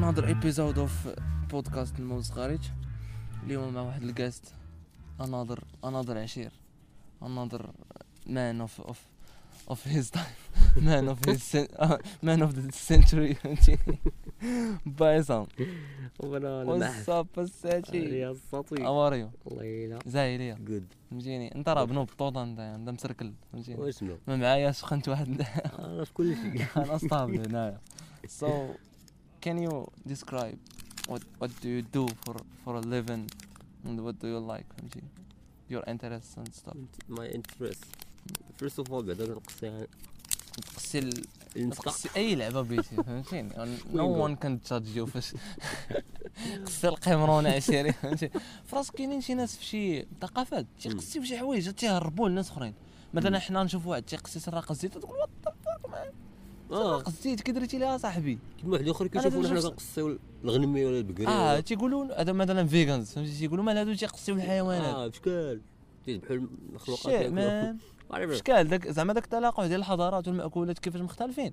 another episode of بودكاست الموز خارج اليوم مع واحد الجاست another another عشير of his time. Man of his cen- uh, man of the century. فهمتيني بايسام وأنا up الساتي يا are you? الله يلا زاهي ليا جود فهمتيني انت راه بنوب بطوطه انت انت مسركل. فهمتيني واشنو ما معايا سخنت واحد. أنا في كل شيء. أنا اسطابل هنايا. So can you describe what what do you do for for a living? And what do you like فهمتي your interests and stuff. ماي انترست فيرست اوف اول بعدا ال- المسقى تقسي أي لعبة بيتي فهمتيني؟ one can judge you فاش قسي القمرونه عشيري فهمتي فراسك كاينين شي ناس في شي ثقافات تيقسيو شي حوايج تيهربوا لناس أخرين. مثلا. حنا نشوف واحد تيقسي سراق الزيت تقول what the fuck آه. الزيت كي درتي ليها صاحبي. كيما واحد أنا كيشوفونا حنا كنقصيو الغنمي ولا البقري آه تيقولوا هذا مثلا vegans فهمتي؟ تيقولوا مال هادو تيقسيو الحيوانات. آه بشكال. تيذبحوا المخلوقات اشكال داك زعما داك التلاقع ديال الحضارات والمأكولات كيفاش مختلفين.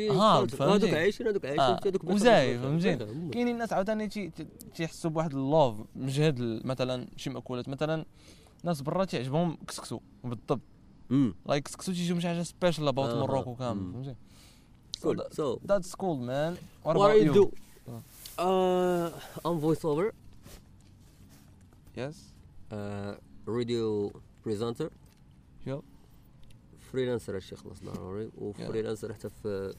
هارد، هذوك فهمتي؟ عايشين هذوك عايشين آه، هذوك وزاي فهمتيني كاينين ناس عاوتاني تي- تي- تيحسوا بواحد ال love مجهد مثلا شي مأكولات. مثلا ناس برا تيعجبهم كسكسو بالضبط. like كسكسو تيجيو من شي حاجة special about Morocco كامل. فهمتي so that's cool man what do you do uh. I'm uh, radio presenter. Yep freelancer هادشي خلاص ضروري و freelancer حتى في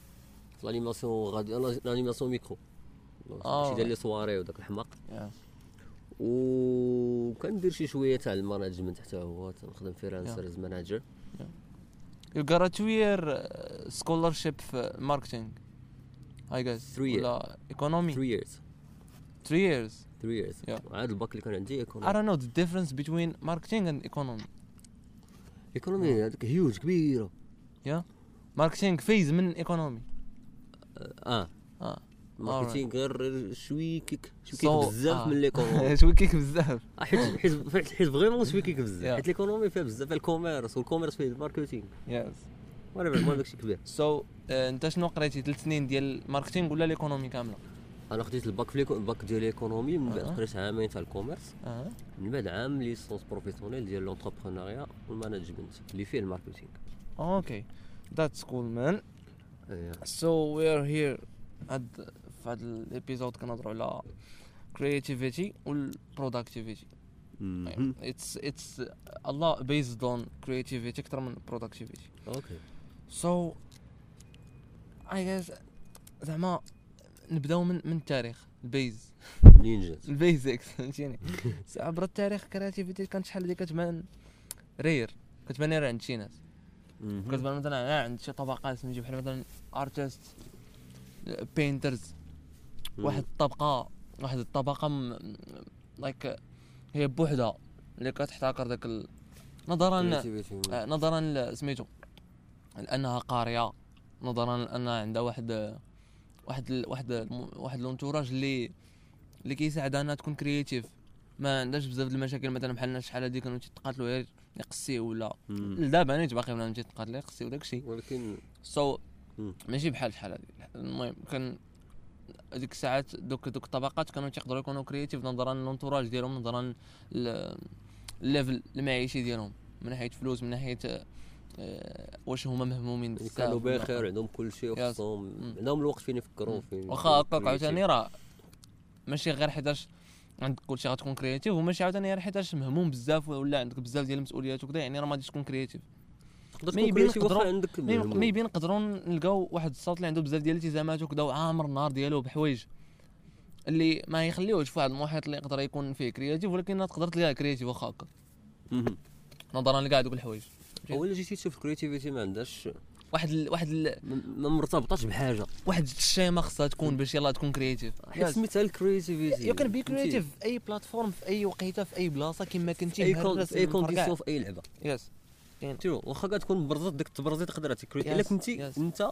في ال animation غادي ال animation micro. شي ديال les soirées وداك الحماق وكندير شي شوية تاع ال management حتى هو تنخدم freelancer as manager You got a two year uh, scholarship في marketing I guess Three year. ولا economy 3 years three years 3 years Yeah. عاد الباك اللي كان عندي I économie don't know the difference between marketing and economy economy هذيك huge كبيره marketing فرع من economy آه آه marketing غير شوي كيك شوي So- كيك بزاف آه. من l'économie شوي كيك بزاف. آه، حيت حيت vraiment شوي كيك Yeah. بزاف. حيت l'économie فيها بزاف ال commerce وال commerce فيه ال marketing. Yes وأنا المهم داكشي كبير. So انت شنو قريتي؟ ثلاث سنين ديال ال marketing ولا l'économie كاملة؟ أنا خديت الباك في الباك ديال l'économie من بعد. قريت عامين تاع ال commerce. من بعد عام licence professionnelle ديال l'entrepreneuriat وال management اللي فيه ال marketing. Okay that's cool man. So we are here في هاد ال episode كنهضروا على وال productivity مهم. it's it's lot based on creativity أكثر من productivity. Okay. So I guess زعما نبداو من من التاريخ ال basics. منين جات ال basics فهمتيني عبر التاريخ creativity كانت شحال هادي كتبان rare كتبان غير عند شي ناس. كتبان مثلا عند شي طبقات نجي بحال مثلا artists painters. واحد الطبقة واحد الطبقة like هي بوحدها اللي كتحتكر داك ال... نظرا. آه، نظرا سميتو لأنها قارية نظرا لانها عندها واحد واحد ال- واحد الم- واحد l'entourage اللي اللي كيساعدها أنها تكون creative ما عندهاش بزاف د المشاكل مثلا بحال شحال هادي كانوا تيتقاتلوا غير يقسيو ولا. دابا نيت باقي ولا تيتقاتلوا يقسيو داكشي ولكن so مم. ماشي بحال شحال هادي المهم كان هذيك الساعات دوك دوك الطبقات كانوا تيقدروا يكونوا creative نظرا ل l'entourage ديالهم نظرا ال level المعيشي ديالهم. من ناحيه فلوس من ناحيه آه، واش هما مهمومين يعني بزاف. كانوا بخير عندهم كل شيء. وخصهم. عندهم الوقت فين يفكروا فين واخا هكاك عاوتاني راه ماشي غير حيتاش عندك كلشي غتكون creative وماشي عاوتاني غير حيتاش مهموم بزاف ولا عندك بزاف ديال المسؤوليات وكذا يعني راه ما غاديش تكون creative تكون creative نقدروا- عندك نقدروا نلقاو واحد الصوت اللي عنده بزاف ديال الالتزامات وكذا وعامر النهار ديالو بحوايج اللي ما يخليوش في واحد المحيط اللي يقدر يكون فيه creative ولكن تقدر تلقاه creative واخا هكا. نظرا لكاع دوك الحوايج. اولا جيتي تشوف ال creativity ما عندهاش واحد ال... واحد ال... ما- ما مرتبطاش بحاجة. واحد الشيمه خصها تكون باش يلاه تكون creative حيت سميتها ال creativity you can be creative في أي platform في أي وقيتة في أي بلاصة كما كنتي الناس أي condition. في أي لعبة. Yes true واخا كتكون برزت ديك التبرزيت تقدر تكرييي. إلا كنتي. أنت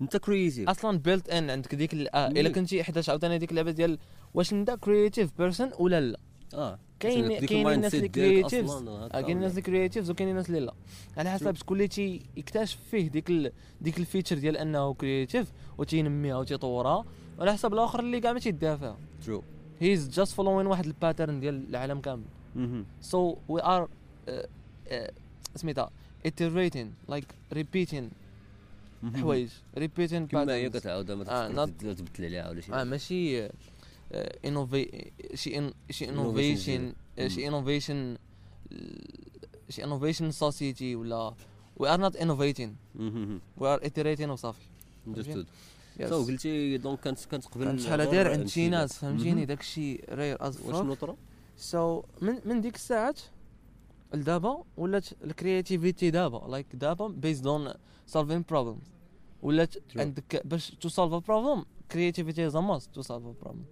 أنت creative أصلا built in عندك ديك مي. إلا كنتي حيتاش عاوتاني ديك اللعبة ديال واش أنت creative person ولا لا؟ آه كاين كاين الناس اللي creatives هكا آه، كاين الناس اللي creatives وكاين الناس اللي لا. على حسب شكون اللي تي يكتشف فيه ديك ال... ديك ال feature ديال أنه creative وتينميها وتيطورها. وعلى حسب الآخر اللي كاع ما تيديها فيها true he's just following واحد ال pattern ديال العالم كامل. So we are سميتها iterating like repeating حوايج. Repeating كما هي كتعاودها ما آه، تبدل- عليها ولا شي. آه ماشي innové شي إن- شي innovation. شي innovation شي innovation society ولا we are not innovating we are iterating وصافي understood. So قلتي donc كانت كانت قبل كانت شحال داير عند شي ناس. فهمتيني. داك الشيء rare as وشنو طرا so من من ديك الساعات لدابا ولات ال creativity دابا like دابا based on solving problems ولات. عندك باش to solve problem creativity is must to solve problem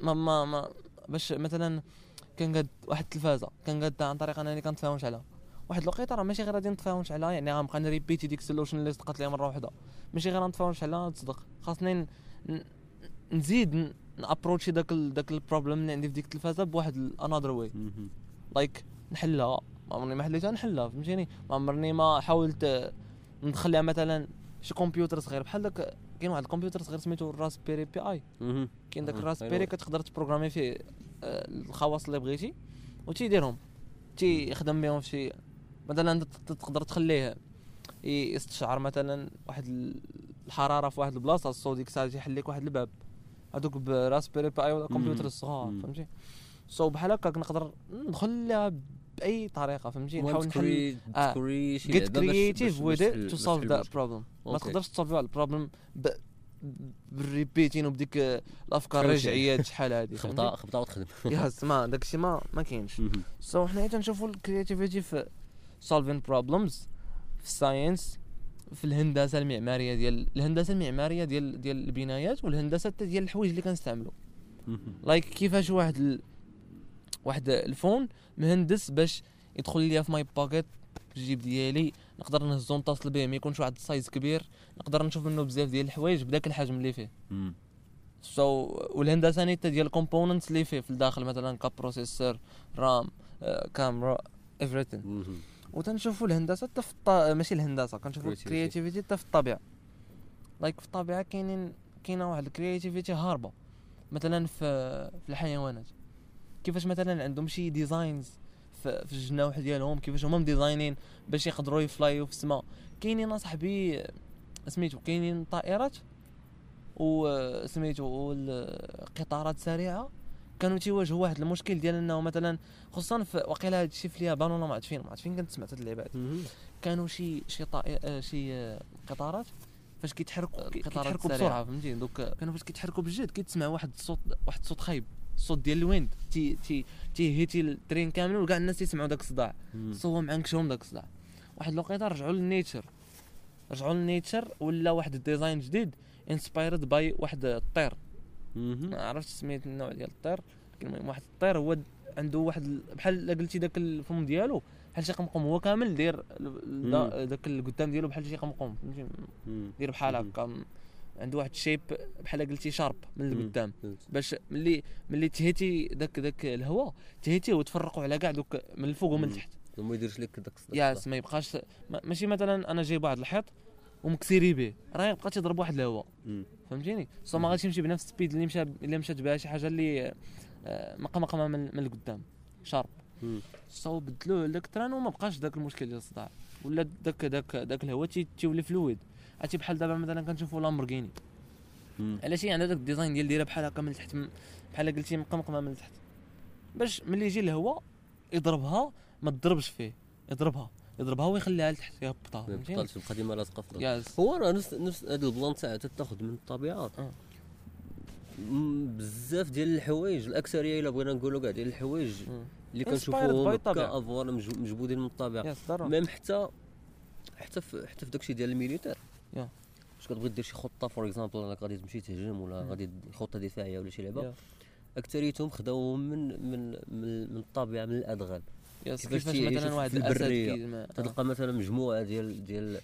ما ما ما باش مثلا كنقاد واحد التلفازة كنقاد عن طريق أنني كنتفاهمش عليها. واحد الوقيتة راه ماشي غير غادي نتفاهمش عليها يعني غنبقى ن répéter ديك ال solution اللي صدقت لي مرة واحدة ماشي غير نتفاهمش عليها تصدق. خاصني نزيد ن approachي داك ال داك ال problème اللي عندي في ديك التلفازة بواحد another way like نحلها. ما عمرني ما حليتها نحلها فهمتيني؟ ما عمرني ما حاولت آه، ندخلها مثلا شي كمبيوتر صغير. بحال داك كاين واحد الكمبيوتر صغير سميتو Raspberry Pi كاين داك Raspberry أيوة. كتقدر تبروغرامي فيه آه، الخواص اللي بغيتي وتيديرهم تيخدم بهم في شي مثلا تقدر تخليه يستشعر مثلا واحد ال- الحرارة في واحد البلاصة الصو ديك الساعة تيحل لك واحد الباب. هذوك ب Raspberry Pi ولا كمبيوتر. الصغار. فهمتي؟ so بحال هكاك نقدر ندخل لها بأي طريقة فهمتي نحاول نحل باش solve تحل that المشكل. problem ما. تقدرش ت solve ال problem بالريبيتين وبديك الأفكار يعني. الرجعيات شحال هادي خبطه خبطة وتخدم ياس ما داكشي ما ما كاينش سو حنا تنشوفوا الكرياتيفيتي في solving problems في الساينس في الهندسة المعمارية ديال الهندسة المعمارية ديال ديال البنايات والهندسة حتى ديال الحوايج اللي كنستعملوا لايك كيفاش واحد. واحد الفون مهندس باش يدخل ليا في ماي باكيت الجيب ديالي. نقدر نهزو نتصل به ما يكونش واحد ال size كبير. نقدر نشوف منه بزاف ديال الحوايج بداك الحجم اللي فيه. so so, والهندسه نيتا ديال ال components اللي فيه في الداخل مثلا ك processor RAM camera everything. وتنشوفوا الهندسة حتى في الط... ماشي الهندسة كنشوفوا. ال creativity حتى في الطبيعة. like في الطبيعة كاينين كاينة واحد ال creativity هاربة. مثلا في في الحيوانات. كيفاش مثلا عندهم شي designs في, الجناوح ديالهم كيفاش هما م design ين باش يقدروا ي fly و في السماء. كاينين أصاحبي سميتو كاينين طائرات؟ و سميتو والقطارات سريعة. كانوا تيواجهوا واحد المشكل ديال إنه مثلا خصوصا في وقيلا هذا الشيء في اليابان ولا ما عرفت فين ما عرفت فين كنت سمعت هاد اللعبات كانوا شي شي طائر شي قطارات فاش كيتحركوا كيتحركوا بسرعة فهمتي؟ دوك كانوا فاش كيتحركوا بالجد كتسمع واحد الصوت واحد الصوت خايب. الصوت ديال ال wind. تي تي تي hit ي ال train كامل وكاع الناس تيسمعوا داك الصداع. هو معنكشهم داك الصداع. واحد الوقيته رجعوا لل nature. رجعوا لل nature ولا واحد ال design جديد inspired by واحد الطير. ما عرفتش سميت النوع ديال الطير. المهم واحد الطير هو عنده واحد ال- بحال قلتي داك الفم ديالو بحال شي قمقم هو كامل داير داك القدام ديالو بحال شي قمقم فهمتي؟ داير بحال. هكا. عنده واحد ال shape بحال قلتي شارب من. القدام. باش ملي ملي ت hit ي داك داك الهواء ت hit يه وتفرقوا على كاع دوك من الفوق ومن. التحت وما يديرش لك داك. yes ما يبقاش ما- ماشي مثلا أنا جايب واحد الحيط ومكسيري به راه يبقى تيضرب واحد الهواء. فهمتيني؟ so ما غاديش يمشي بنفس ال speed اللي مشى اللي مشات بها شي حاجة اللي آه، مقمقمه من, من القدام. شارب. so بدلوه لداك ال train وما بقاش داك المشكل ديال الصداع. ولا داك داك داك الهواء تي- تيولي fluid عرفتي بحال دابا مثلا كنشوفوا لامبورغيني. علاش هي عندها داك ال design ديال دايره بحال هكا من التحت م- بحال قلتي مقمقمة من التحت باش ملي يجي الهواء يضربها ما تضربش فيه يضربها يضربها ويخليها لتحت يهبطها بقاتش تبقى ديما لاصقه في الأرض. yes هو راه نفس نفس هاد ال plan تاع تاخذ من الطبيعة آه. م- بزاف ديال الحوايج الأكثرية إلا بغينا نقولوا كاع ديال الحوايج. اللي كنشوفوهم by هكا الطبيعة. افوار مج- مجبودين من الطبيعة ميم حتى حتى في حتى في داكشي ديال الميليتير يا. واش كتبغي دير شي خطة فور اكزامبل انك غادي تمشي تهجم ولا. غادي خطة دفاعية ولا شي لعبة. اكثريتهم خداوهم من من من, من الطبيعة من الأدغال كيفاش مثلا واحد. الاسد ما- آه. تلقى مثلا مجموعة ديال ديال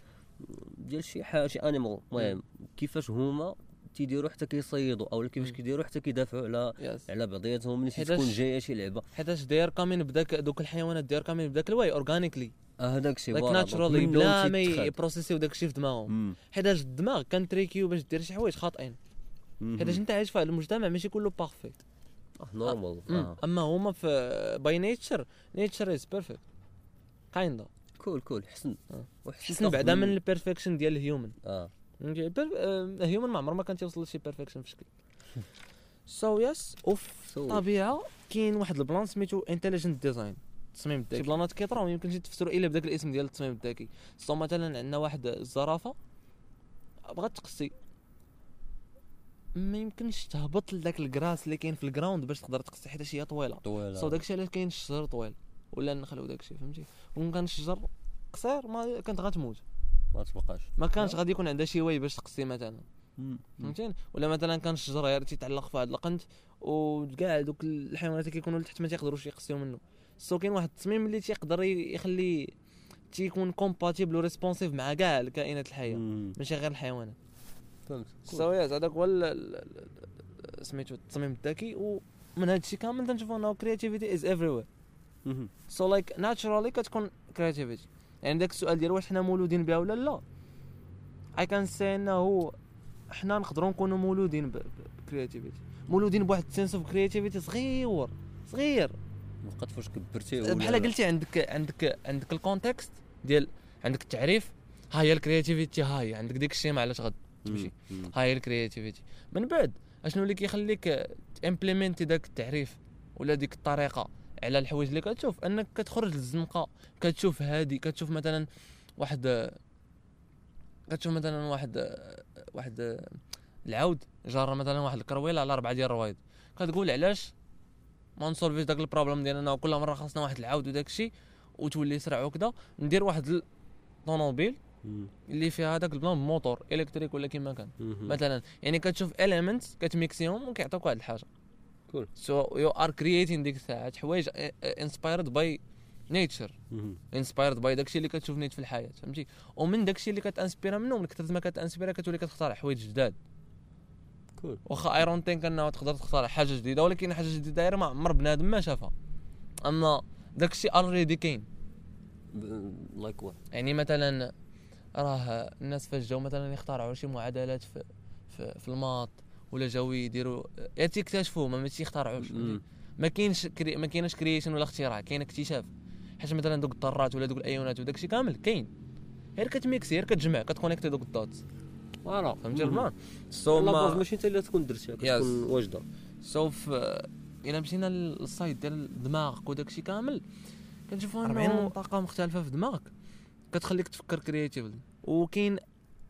ديال شي حاجة شي انيمال المهم كيفاش هما تيديروا حتى كيصيدوا أو كيفاش. كيديروا حتى كيدافعوا على يس على بعضياتهم ملي تكون جاية شي لعبة حيتاش داير كامين بداك دوك الحيوانات داير كامين بداك الواي اورغانيكلي هذاك الشيء دونك ناتشرالي بلا ما. يبروسيسيو داك الشيء في دماغهم. حيتاش الدماغ كان تريكيو باش دير شي حوايج خاطئين. حيتاش انت عايش في المجتمع ماشي كله بارفيت آه، نورمال. اما هما في باي نيتشر نيتشر از بيرفكت كايندا كول كول حسن. وحسن بعدا من البيرفكشن ديال الهيومن آه الهيومن ما عمره ما كان تيوصل لشي بيرفكشن في شكل سو يس وفي So- الطبيعه كاين واحد ال plan سميتو intelligent design التصميم الذكي شي plan ات كيطراو ما يمكنش تفسروا إلا بداك الاسم ديال التصميم الذكي so مثلا عندنا واحد الزرافة بغات تقسي ما يمكنش تهبط لذاك ال grass اللي كاين في ال ground باش تقدر تقسي حيت هي طويلة. طويلة. سو داكشي علاش كاين الشجر طويل؟ ولا نخلو داكشي فهمتي؟ وكون كان الشجر قصير ما كانت غتموت. ما تبقاش. ما كانش غادي يكون عندها شي way باش تقسي مثلا. فهمتيني ولا مثلا كان الشجر غير تيتعلق في واحد القنت وكاع دوك الحيوانات اللي كيكونوا لتحت ما تيقدروش يقسيو منه. so كاين واحد التصميم اللي تيقدر يخلي تيكون compatible و responsive مع كاع الكائنات الحية. ماشي غير الحيوانات. فهمت. so yes هذاك هو سميتو التصميم الذكي ومن هذا الشيء كامل تنشوفوا إنه creativity is everywhere مم. so like naturally كتكون creativity يعني داك السؤال ديال واش حنا مولودين بها ولا لا؟ I can say إنه حنا نقدروا نكونوا مولودين ب creativity مولودين بواحد ال sense of creativity صغير صغير. لقيت فاش كبرتي ولا بحال؟ قلتي عندك عندك عندك ال context ديال عندك التعريف ها هي ال creativity ها هي عندك ديك الشيء ما علاش غد تمشي مم. مم. ها هي ال creativity من بعد أشنو اللي كيخليك implement ي داك التعريف ولا ديك الطريقة على الحوايج اللي كتشوف أنك كتخرج للزنقة كتشوف هادي كتشوف مثلا واحد كتشوف مثلا واحد واحد العود جار مثلا واحد الكرويلة على أربعة ديال الروايض كتقول علاش ما نسولفيش داك ال problème ديالنا كل مرة خاصنا واحد العود وداك الشيء وتولي سرع وكذا ندير واحد الطوموبيل. اللي فيها هذاك البلان moteur électrique ولا كيما كان. مثلا يعني كتشوف elements كتميكسيهم وكيعطوك واحد الحاجة Cool. so you are creating ديك الساعات حوايج inspired by nature. inspired by داكشي اللي كتشوف نيت في الحياة فهمتي ومن داكشي اللي كتانسبيرا منه من كثر ما كتانسبيرا كتولي كتختار حوايج جداد cool. واخا I don't think انه تقدر تختار حاجة جديدة ولكن حاجة جديدة دايرة ما عمر بنادم ما شافها. أما داكشي already كاين like what يعني مثلا راه الناس فاش جاو مثلا يخترعوا شي معادلات في في, في ال maths ولا جاو يديروا يا تيكتشفوا ما ماشي يخترعوش؟ ما كاينش crea... ما كاينش creation ولا اختراع كاين اكتشاف. حيت مثلا دوك الذرات ولا دوك الأيونات وداك الشيء كامل كاين. غير كتميكسي غير كتجمع كتكونيكتي دوك ال dots. voilà فهمتي ال plan so ما ماشي انت اللي تكون درتها كتكون واجده so في إلا مشينا لل side ديال دماغك وداك الشيء كامل كنشوفوا 40 انه طاقة مختلفة في دماغك. كتخليك تفكر creatively وكاين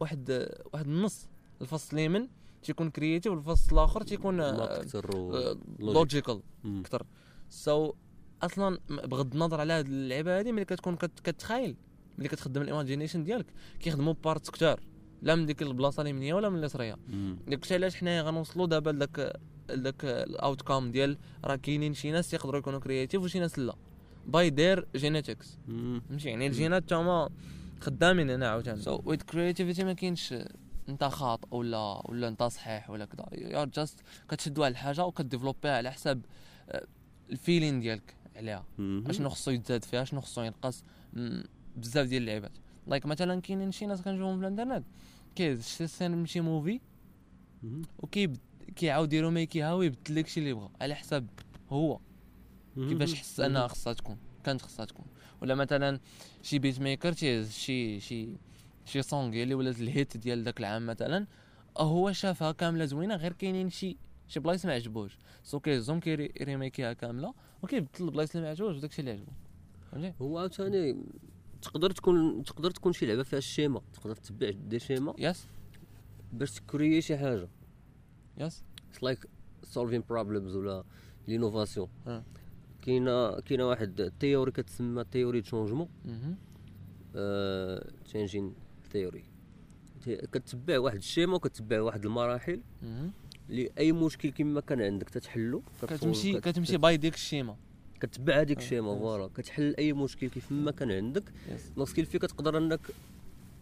واحد واحد النص الفصل اليمين تيكون creative والفصل الآخر تيكون logical. أكثر so أصلا بغض النظر على هاد اللعبة هادي ملي كتكون كت- كتخايل ملي كتخدم ال imagination ديالك كيخدموا parts كتار. لا من ديك البلاصة اليمنية ولا من اليسرية. داكشي علاش حنايا غنوصلوا دابا لذاك لذاك ال outcome ديال راه كاينين شي ناس يقدروا يكونوا creative وشي ناس لا. by their genetics. فهمتي؟ يعني الجينات تا هما خدامين هنا عاوتاني. so with creativity ما كاينش انت خاطئ ولا ولا انت صحيح ولا كذا you just كتشد واحد الحاجة وكديفلوبيها على حساب آه، ال feeling ديالك عليها. أشنو خصو يتزاد فيها أشنو خصو ينقص. بزاف ديال اللعيبات. like مثلا كاينين شي ناس كنشوفهم في الانترنت كيهز شي scene من شي movie. وكيب كيعاود يديرو ميكيها ويبدل لك شي اللي بغا على حساب هو كيفاش حس انها خصها تكون كانت خصها تكون ولا مثلا شي beat maker تيهز شي شي شي song اللي ولات ال hit ديال داك العام مثلا. هو شافها كامله زوينه غير كاينين شي شي بلايص ما عجبوش so كيهزهم كيريميكيها كامله وكيبدل البلايص اللي ما عجبوش وداكشي اللي عجبو هو عاوتاني تقدر تكون تقدر تكون شي لعبة فيها ال schéma تقدر تتبع des schémas yes. باش تكريي شي حاجة. yes. like solving problems ولا l'innovation. كاينة كاينة واحد théorie كتسمى théorie changement. changing theory كتبع واحد ال schéma وكتبع واحد المراحل. مهم. اللي اي مشكل كما كان عندك تتحلو كتمشي كت- كتمشي by ديك ال schéma. كتبع هذيك آه، ال schéma آه. voilà كتحل أي مشكل كيف ما كان عندك yes لوسكيل فيه كتقدر إنك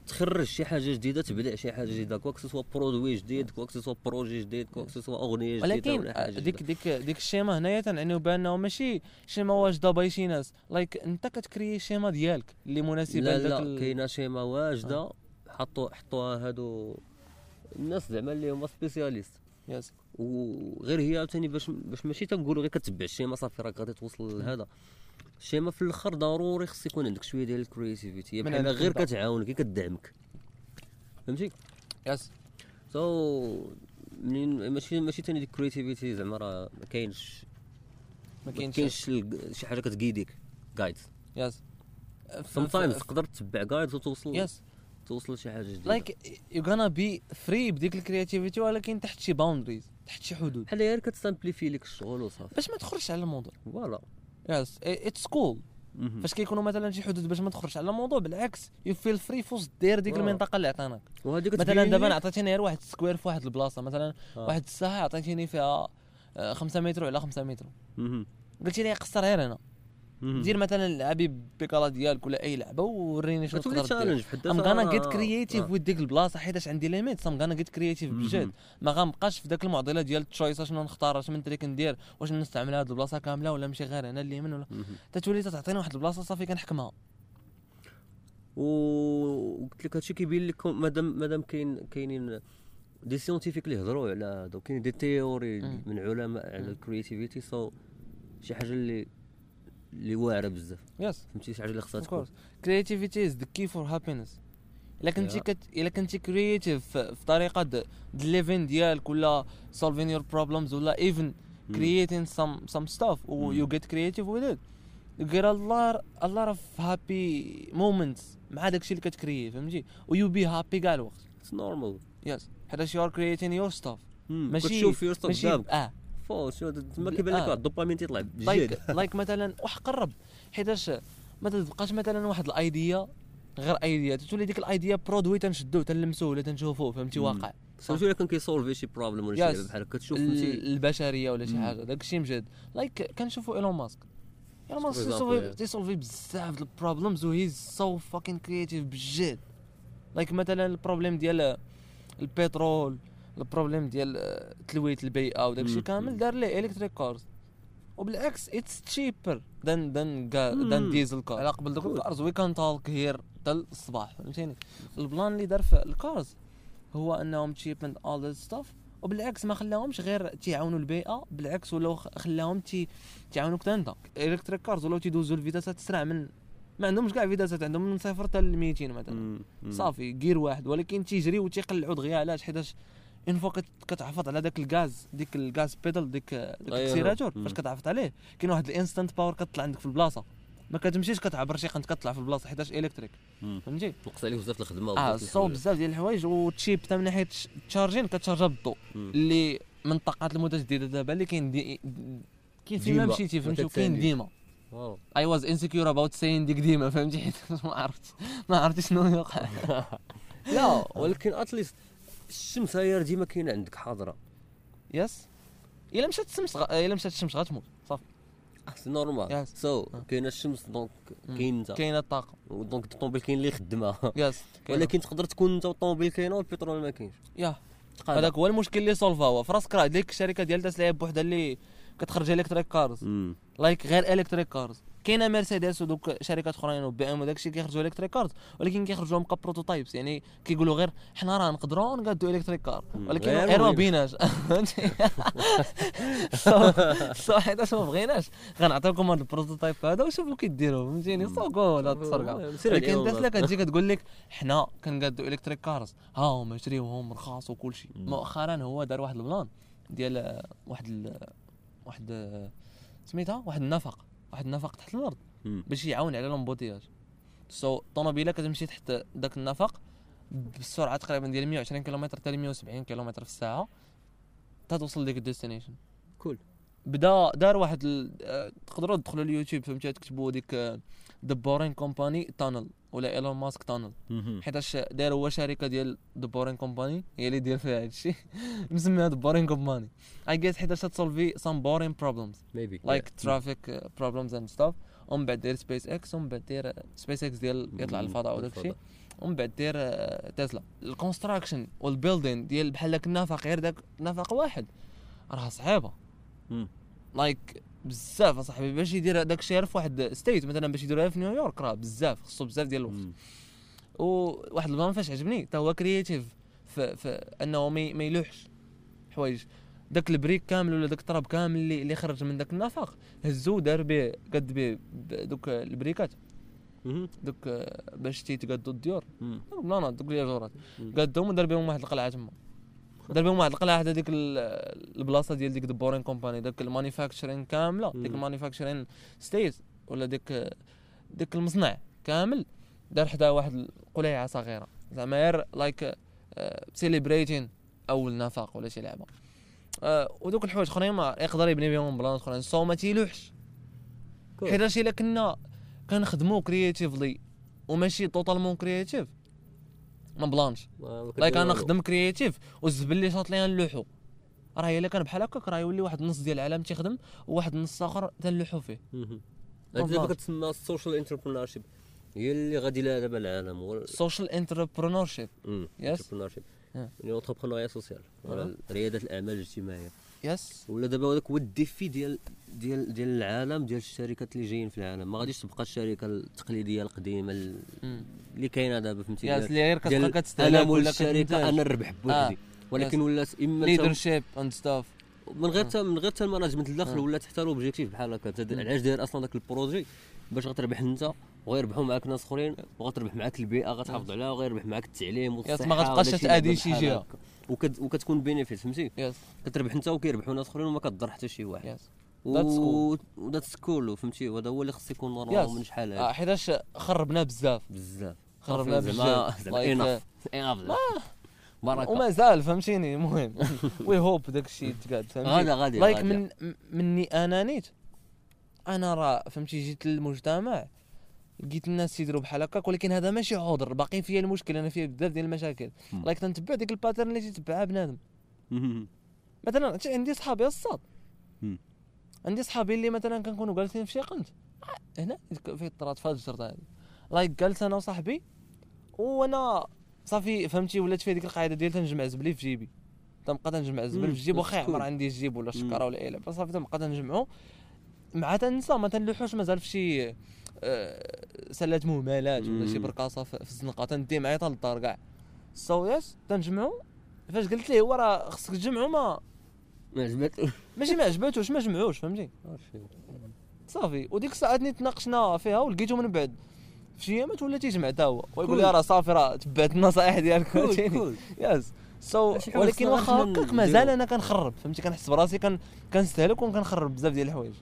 تخرج شي حاجة جديدة تبدع شي حاجة جديدة que ce soit produit جديد que ce soit projet جديد que ce soit أغنية جديدة ولكن ولا حاجة ديك. ديك ديك ال schéma هنايا تنعنيو بانه ماشي schéma واجدة by شي ناس. like أنت كتكري schéma ديالك اللي مناسبه لا لا ال- كاينة schéma واجدة حطوا حطوها هادو الناس زعما اللي هما spécialistes. yes. وغير هي عاوتاني باش باش ماشي تنقولوا غير كتبع ال schéma صافي راك غادي توصل لهذا. ال schéma في الأخر ضروري خص يكون عندك شوية ديال ال creativity بحال غير. كتعاونك كتدعمك فهمتي؟ yes. so منين ماشي ماشي ثاني ديك ال creativity زعما راه ما كاينش ما كاينش شي حاجة كتقيديك guides yes. sometimes تقدر تتبع guides وتوصل yes. توصل لشي حاجة جديدة like you gonna be free بديك ال creativity ولكن تحت شي boundaries تحت شي حدود بحال غير كتسامبليفي لك الشغل وصافي باش ما تخرجش على الموضوع voilà yes it's cool. فاش كيكونوا مثلا شي حدود باش ما تخرجش على الموضوع بالعكس you feel free فوسط دير ديك آه. المنطقة اللي عطيناك وهذيك مثلا دابا لك- عطيتيني غير واحد square في واحد البلاصة مثلا آه. واحد الساحة عطيتيني فيها 5 متر على 5 متر. قلتي لي قصر غير هنا. دير مثلا لعبي بيكالا ديالك ولا أي لعبة وريني شنو تقدر دير challenge بحد I'm gonna get creative. with ديك البلاصة حيتاش عندي limit I'm gonna get creative. بجد ما غنبقاش في ذاك المعضلة ديال ال choice شنو نختار اش من trick ندير واش نستعمل هاد البلاصة كاملة ولا نمشي غير هنا اليمين ولا. تتولي تعطيني واحد البلاصة صافي كنحكمها وقلت لك هادشي كيبين لك مادام مادام كاين كاينين des scientifiques اللي هضروا على هذا وكاين des théories. من علماء على. ال creativity so شي حاجة اللي اللي واعره بزاف. yes فهمتي؟ شي حاجة اللي خصها اوف تكون. creativity is the key for happiness إلا كنتي. كت... إلا كنتي creative في طريقة د living ديالك ولا solving your problems ولا مم. creating some some stuff و creative with it. you get a lot a lot of happy moments مع داكشي اللي كتكريي فهمتي؟ و you be happy كاع الوقت it's normal yes حيت you are creating your stuff. ماشي كتشوف your stuff ماشي آه. فو شنو تما كيبان لك آه. الدوبامين تيطلع بجد like مثلا واحد قرب. حيتاش ما تبقاش مثلا واحد ال idea غير idea. تولي ديك ال idea produit تنشدوه تنلمسوه ولا تنشوفوه فهمتي. واقع. surtout الا كان كيسولفي شي problème ولا شي. لعبة بحال هكا تشوف البشرية ولا شي. حاجة. داك الشيء مجد. like كنشوفوا إيلون ماسك. إيلون ماسك تي solve ي بزاف د ال problems و he's so fucking creative بجد. like مثلا ال problem ديال البترول البروبليم ديال تلويث البيئة وداك الشيء. كامل دار ليه electric cars وبالعكس it's cheaper than than than مم. diesel car على قبل دوك. ال cars we can talk here حتى الصباح فهمتيني؟ ال plan اللي دار في ال cars هو أنهم cheap and all that stuff وبالعكس ما خلاهمش غير تيعاونوا البيئة بالعكس ولاو خ- خلاهم تي تيعاونوك انت. electric cars ولاو تيدوزوا ال vitesse ات اسرع من ما عندهمش كاع vitesse ات عندهم من صفر حتى ل 200 مثلا. صافي gear واحد ولكن تيجري وتيقلعوا دغيا علاش؟ حيتاش une fois كت- كتحافظ على داك الغاز ديك الغاز بيدل ديك. accélérateur مم. فاش كتعفط عليه كاين واحد ال instant power كتطلع عندك في البلاصة ما كتمشيش كتعبر شي قنت كتطلع في البلاصة حيتاش electric. فهمتي نقص عليك بزاف الخدمة آه الحوايج. بزاف ديال الحوايج و cheap حتى من ناحية ال charging كت charge ها بالضوء. اللي من الطاقات المتجدده دابا اللي كاين دي كاين فيما ديما. مشيتي ما فهمتي وكاين. ديما. I was insecure about saying ديك ديما فهمتي حيت ما عرفت ما عرفت شنو يوقع لا ولكن at least الشمس هي ديما كاينة عندك حاضرة yes إلا مشات الشمس غ... إلا مشات الشمس غتموت صافي c'est normal. so آه. كاينة الشمس donc. كاين انت كاينة الطاقة donc الطوموبيل كاين اللي يخدمها yes. ولكن تقدر تكون انت والطوموبيل كاينة والبترول ما كاينش yeah. هذاك هو المشكل اللي solve ا هو في راسك راه ديك الشركة ديال تسلا بوحدها اللي كتخرج electric cars. like غير electric cars كاينة مرسيدس ودوك شركات أخرين وبي إم وداك الشيء كيخرجوا electric cars ولكن كيخرجوا لهم ك prototypes يعني كيقولوا غير حنا راه نقدروا نقادوا electric car. ولكن غير ما. بيناش so so حيتاش ما بغيناش غنعطيوكم هذا ال prototype هذا وشوفوا كي ديروا فهمتيني مم. so جو لا تسرقوا ولكن عليهم تسلا كتجي كتقول لك حنا كنقادوا electric cars ها هما شريوهم رخاص وكل شيء. مؤخرا هو دار واحد plan ديال واحد ال... واحد سميتها واحد النفق واحد النفق تحت الأرض. باش يعاون على l'embouteillage so الطوموبيلة كتمشي تحت داك النفق بالسرعه تقريبا ديال 120 كيلومتر حتى ل 170 كيلومتر في الساعة حتى توصل لديك ال destination cool. بدا دار واحد. آه، تقدروا تدخلوا اليوتيوب فهمتي تكتبوا ديك The Boring Company tunnel ولا ايلون ماسك tunnel. حيتاش داير هو شركة ديال The Boring Company هي اللي دير فيها هادشي مسميها The Boring Company I guess حيتاش ت solve ي some boring problems Yeah. traffic uh, problems and stuff ومن بعد دير سبيس إكس ومن بعد دير سبيس إكس ديال يطلع. للفضاء وداك الشيء. ومن بعد دير آه، تسلا ال construction وال building ديال بحال داك النفق غير داك نفق واحد راه صعيبة. like بزاف اصاحبي باش يدير داك الشيء في واحد state مثلا باش يديروها في نيويورك راه بزاف خصو بزاف ديال الوقت. وواحد plan فاش عجبني حتى هو creative أنه ما يلوحش حوايج داك ال brick كامل ولا داك التراب كامل اللي, اللي خرج من داك النفق هزو دار به قد به دوك ال brick ات. دوك باش تيتقادو الديور مم. plan ات دوك الياجورات مم. قادهم ودار بهم واحد القلعة تما دار بهم واحد القلعه حدا ديك ال- البلاصة ديال ديك The Boring Company داك ال manufacturing كاملة ديك. ال manufacturing state ولا ديك ديك المصنع كامل دار حدا واحد القليعة صغيرة زعما غير like celebrating أول نفق ولا شي لعبة آه، ودوك الحوايج أخرين ما يقدر يبني بهم plan أخرين so ما تيلوحش cool. حيت إلا كنا كنخدمو creatively وماشي totalement créatif ما plan ش. like أنا. نخدم creative والزبل اللي شاط ليها نلوحو. راه إلا كان بحال هكاك راه يولي واحد النص ديال العالم تيخدم وواحد النص آخر تنلوحو فيه. هاد دابا كتسمى ال social entrepreneurship هي اللي غادي لها دابا العالم هو social entrepreneurship Yes. entrepreneurship Yeah. يعني entrepreneuriat social ريادة الأعمال الاجتماعية. yes ولا دابا هذاك هو ال défi ديال ديال ديال العالم ديال الشركات اللي جايين في العالم. ما غاديش تبقى الشركة التقليدية القديمة ال- اللي كاينة دابا فهمتي؟ ديال- اللي غير كتبقى كتستهلك أنا مول الشركة أنا نربح بوحدي. ولكن ولات إما leadership and stuff من غير من غير تا ال management الداخل آه. ولات حتى ال objectif بحال هكا. علاش داير أصلا داك ال projet؟ باش غتربح أنت وغيربحوا معاك ناس أخرين وغتربح معاك البيئة غتحافظ عليها وغيربح معاك التعليم والصحه ما غتبقاش اللي شي. وكت وكتكون benefit فهمتي؟ كتربح أنت وكيربحوا ناس أخرين وما كتضر حتى شي واحد. و that cool فهمتي؟ وهذا هو اللي خص يكون Yes. normal من شحال آه، هذا حيتاش خربنا بزاف. بزاف. خربنا بزاف. زعما. آه، enough. بركه ومازال فهمتيني؟ المهم. we hope داك الشيء تقاد فهمتي غادا غادي like غادي. من مني أنا نيت. أنا راه فهمتي جيت للمجتمع. لقيت الناس تيديروا بحال هكاك ولكن هذا ماشي عذر باقي فيا المشكل أنا فيا بزاف ديال المشاكل. like تنتبع ديك ال pattern اللي تيتبعها بنادم. مثلا عندي صحابي الصاد. عندي صحابي اللي مثلا كنكونوا جالسين في شي قنت هنا في الطرات فاجر هذه لايك جالس أنا وصاحبي وأنا صافي فهمتي؟ ولات فيها ديك القاعدة ديال تنجمع زبلي في جيبي. تنبقى تنجمع الزبل في that's واخا. يعمر عندي الجيب ولا. الشكاره ولا اي لعبه صافي تنبقى تنجمعو. مع تنسى ما تنلوحوش مازال في شي آه، سلات مهملات ولا شي. برقاصة في في الزنقة. تندي معايا حتى للدار كاع. سو يس تنجمعو. فاش قلت ليه هو راه خصك تجمعو ما ما عجبت ماشي ما عجباتوش ما جمعوش فهمتي؟ صافي. وديك الساعات نيت تناقشنا فيها ولقيتو من بعد. في شي ايامات ولا تيجمع تا هو. ويقول. لي راه صافي راه تبعت النصائح ديالك فهمتيني؟ Yes. So ولكن واخا هكاك. مازال أنا كنخرب فهمتي؟ كنحس براسي كن كنستهلك وكنخرب بزاف ديال الحوايج.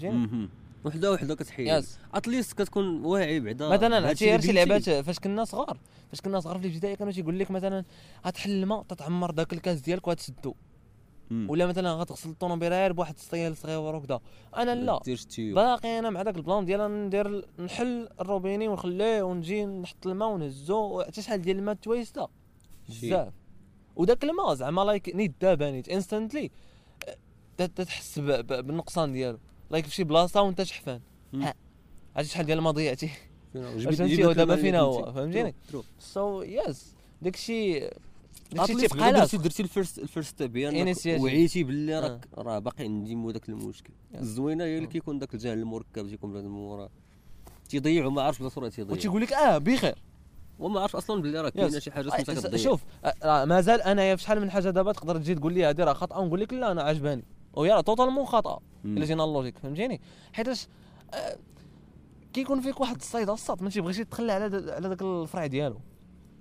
فهمتيني. وحدة وحدة كتحيد. Yes. At least كتكون واعي بعدا. مثلا عرفتي غير شي لعبات. فاش كنا صغار. فاش كنا صغار في الابتدائي كانوا تيقول لك مثلا غتحل الماء تتعمر داك الكاس ديالك وغتسدو مم. ولا مثلا غتغسل الطوموبيله غير بواحد السطيل صغير وكذا أنا لا. باقي أنا مع داك ال plan ديال ندير نحل الروبيني ونخليه ونجي نحط الماء ونهزو. حتى شحال ديال الماء تويستا. بزاف. وداك الماء زعما like نيت دابا نيت. instantly تتحس بالنقصان ديالو. like في شي بلاصة وانت شحفان. عرفتي شحال ديال الماء ضيعتي؟ فهمتي دابا فينا هو. فهمتيني. So yes داكشي درتي لاصق درتي ال first ال first step هي. وعيتي باللي آه. راك راه باقي عندي مو داك المشكل. الزوينة هي اللي آه. كيكون داك الجهل المركب تيكون بهذا المورا تيضيعوا ما عرفش بلا صورة تيضيع وتيقول لك آه بخير وما عرف أصلا باللي راه كاينة. شي حاجة سميتها كتضيع شوف آه، راه مازال أنايا في شحال من حاجة دابا تقدر تجي تقول لي هذه راه خاطئه ونقول لك لا أنا عجباني وهي راه totalement مم. إلا جينا ال logique فهمتيني حيتاش كيكون فيك واحد ال side الساط ما تيبغيش تتخلى على على داك الفرع ديالو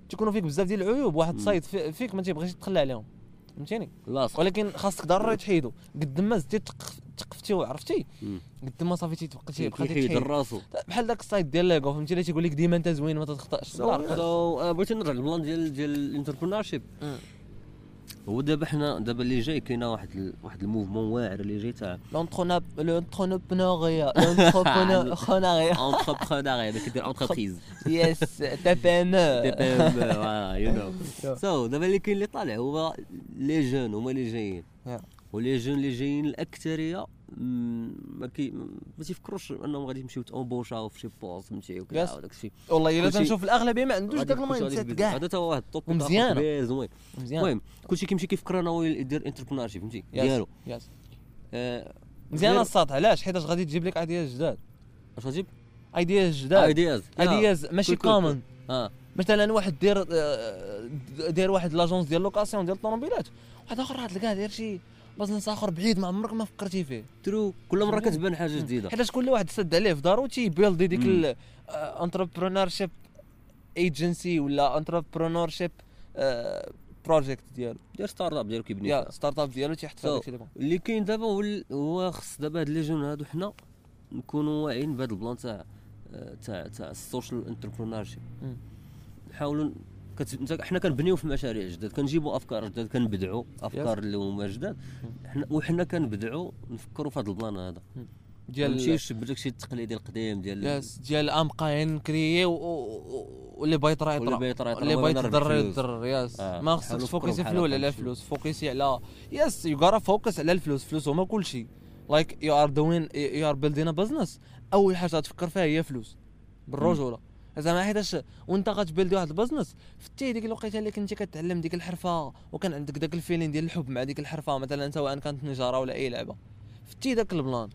تيكونوا فيك بزاف ديال العيوب واحد في- فيك ما تيبغيش تتخلى عليهم. فهمتيني؟ ولكن خاصك ضروري تحيدو. قد ما زدتي تق- تقفتي وعرفتي. قد ما صافي تيتبقى تيبقى تيتحيد راسو بحال داك ال side ديال l'ego فهمتي اللي تيقول لك ديما انت زوين ما تخطاش سو آه، بغيت نرجع لل plan ديال ديال ال entrepreneurship هو دابا حنا دابا اللي جاي كاينة واحد ال- واحد ال mouvement واعر اللي جاي تاع l'entrepren- l'entrepreneuriat l'entrepreneuriat entrepreneur اللي كيدير entreprise yes TPME you know so دابا اللي كاين اللي طالع هو les jeunes هما اللي جايين. و les jeunes اللي جايين الأكثرية ما كي ما تيفكروش انهم غادي يمشيو تامبوشاو في شي poste فهمتي. وكذا وداك الشيء والله إلا تنشوف الأغلبية ما عندوش داك ال mindset كاع. هذا تا واحد ال top. كبير زوين. مزيان. المهم كلشي كيمشي كيفكر انه هو يدير entrepreneurship فهمتي ديالو. Yes. آه، مزيان الساط علاش؟ حيت غادي تجيب لك ideas جداد. اش غتجيب؟ ideas جداد. ideas ideas ماشي common آه. مثلا واحد دير آه، داير واحد l'agence ديال location ديال الطوموبيلات واحد آخر راه تلقاه داير شي business اخر بعيد ما عمرك ما فكرتي فيه true كل مره؟ كتبان حاجة جديدة حيت كل واحد سد عليه في دارو تيبيلدي ديك. ال entrepreneurship ايجنسي ولا entrepreneurship project ديالو دير start-up ديالو كيبني yeah. Start-up ديالو تيحط داكشي اللي كاين دابا هو هو خص دابا هاد les jeunes هادو حنا نكونوا واعيين بهاد ال plan تاع آه، تاع تاع ال social entrepreneurship. نحاولوا كت... حنا كنبنيو في مشاريع جداد كنجيبوا أفكار جداد كنبدعوا أفكار اللي هما جداد. حنا وحنا كنبدعوا نفكروا في هذا ال plan هذا. ديال نمشيوش بداك الشيء التقليدي القديم ديال yes ديال I'm gonna create واللي بغا يطرا واللي يطرا بغا يطرا يطرا. اللي بغا وأنا يتضرر نربح فلوس. يتضرر yes آه، ما خصكش تفوكسي في الأول على الفلوس. فوكسي على yes you gotta focus على الفلوس. الفلوس هما كل شيء like you are doing you are building business أول حاجة تفكر فيها هي فلوس. بالرجولة. زعما حيتاش وانت غتبيلدي واحد ال business فتي ديك الوقيته اللي كنتي كتعلم ديك الحرفة وكان عندك داك ال feeling ديال الحب مع ديك الحرفة مثلا سواء كانت نجارة ولا أي لعبة. فتي داك ال plan.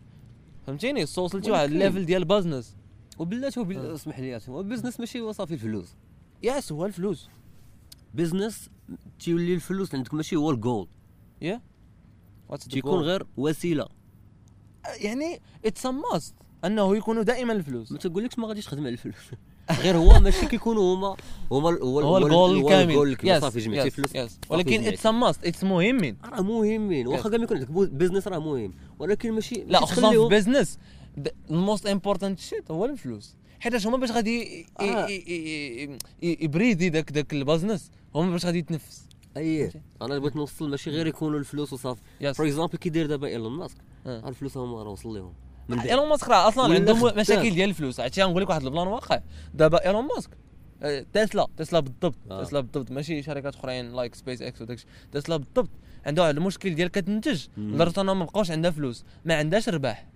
فهمتيني؟ وصلتي واحد ال level ديال business وبلات هو آه. اسمح لي هو business ماشي هو صافي الفلوس. Yes هو الفلوس. business تيولي الفلوس عندك ماشي هو ال goal yeah that's تيكون غير وسيلة. يعني it's must أنه يكونوا دائما الفلوس. ما تقولكش ما غاديش تخدم على الفلوس. غير هو ماشي كيكونوا هما هما هو الجول الكامل الجول الكبير صافي جمعتي فلوس ولكن. It's must it's مهمين. راه مهمين. واخا. كاع ما يكون عندك business راه مهم. ولكن ماشي لا خصوصا في تخليهم- business ال most important shit هو الفلوس. حيت هما باش غادي آه. يبريدي داك داك ال business هما باش غادي يتنفس. اييه أنا بغيت نوصل ماشي غير يكونوا الفلوس وصافي. For example كي داير دابا إيلون ماسك آه. الفلوس هما راه وصل لهم. إيلون ماسك راه أصلا عندهم. مشاكل ديال الفلوس. عرفتي غنقول لك واحد ال plan واقع. دابا إيلون ماسك آه، تسلا تسلا بالضبط آه. تسلا بالضبط. ماشي شركات أخرين like سبيس إكس وداكشي. تسلا بالضبط. عندها واحد المشكل ديال كتنتج. لدرجه انها ما بقاوش عندها فلوس. ما عندهاش ربح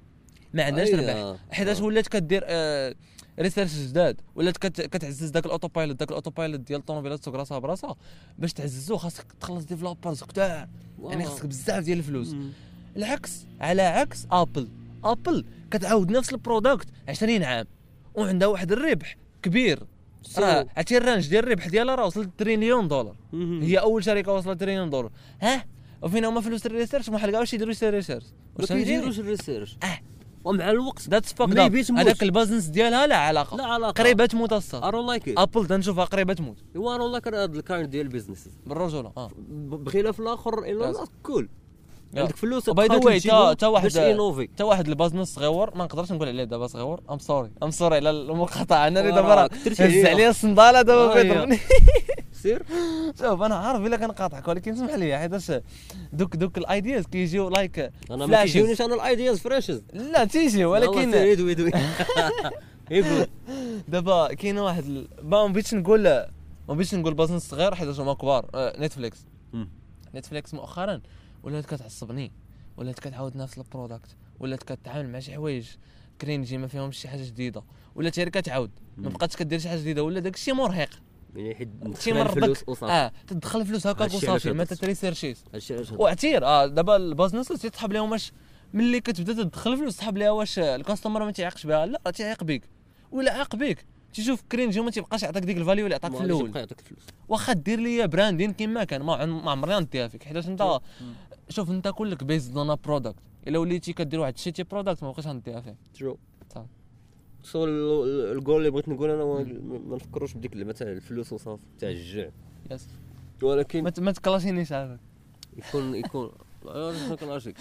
ما عندهاش ربح آه. حيتاش آه. ولات كدير آه research جداد. ولات كت... كتعزز داك ال autopilot داك ال autopilot ديال الطوموبيلات تسوق راسها براسها باش تعززو خاصك تخلص developers كتاع يعني. خاصك بزاف ديال الفلوس. العكس على عكس ابل أبل كتعاود نفس ال product 20 عام وعندها واحد الربح كبير. راه عرفتي ال range ديال الربح ديالها راه وصل تريليون دولار. هي أول شركة وصلت تريليون دولار. ها؟ وفين هما فلوس ال research ما حلقاوش يديروا شي research ما كيديروش ال research آه. ومع الوقت that's fact. هذاك ال business ديالها لا علاقة. لا علاقة. قريبة تموت الساط. Like it. أبل تنشوفها قريبة تموت I don't like هذا ال kind ديال ال business بالرجوله آه. بغينا في الآخر ايلون Yes. ماسك cool. عندك فلوس و by the way تا تا واحد انوفي تا واحد ال business صغيور ما نقدرش نقول عليه دابا صغيور. I'm sorry I'm sorry على المقاطعة. أنا اللي دابا راه هز عليا. عليا الصندالة دابا. بيضربني سير. شوف أنا عارف إلا كنقاطعك ولكن اسمح لي حيتاش دوك دوك ال ideas كيجيو like أنا ما. كيجيونيش أنا ال ideas fresh لا تيجي ولكن يدوي يدوي دابا كاين واحد ما بغيتش نقول ما بغيتش نقول business صغير حيت هما كبار. Netflix مم. نتفليكس مؤخرا ولات كتعصبني ولات كتعاود نفس ال product ولات كتعامل مع شي حوايج cringy ما فيهمش شي حاجة جديدة ولات غير كتعاود. ما. بقاتش كدير شي حاجة جديدة ولا داك الشيء مرهق. يعني حيت الفلوس بك- وصافي. آه تدخل فلوس هكاك وصافي ما هاد- وعتير آه دابا ال business تيتحب لهم واش ملي كتبدا تدخل فلوس تحب ليها واش ال customer ما تيعيقش بها لا تيعيق بك ولا عاق بك تشوف cringy وما تيبقاش يعطيك ديك ال value اللي عطاك في الأول. الفلوس واخا دير لي branding كيما كان. ما عمري غنديها فيك حيت انت شوف انت كلك based on product إلا وليتي كدير واحد ال shitty product ما بقيتش غنديها فيه true صافي. so ال- الجول اللي بغيت نقول أنا ما نفكروش بديك اللعبه تاع الفلوس وصافي تاع الجوع yes ولكن ما تكلاشينيش عافاك يكون يكون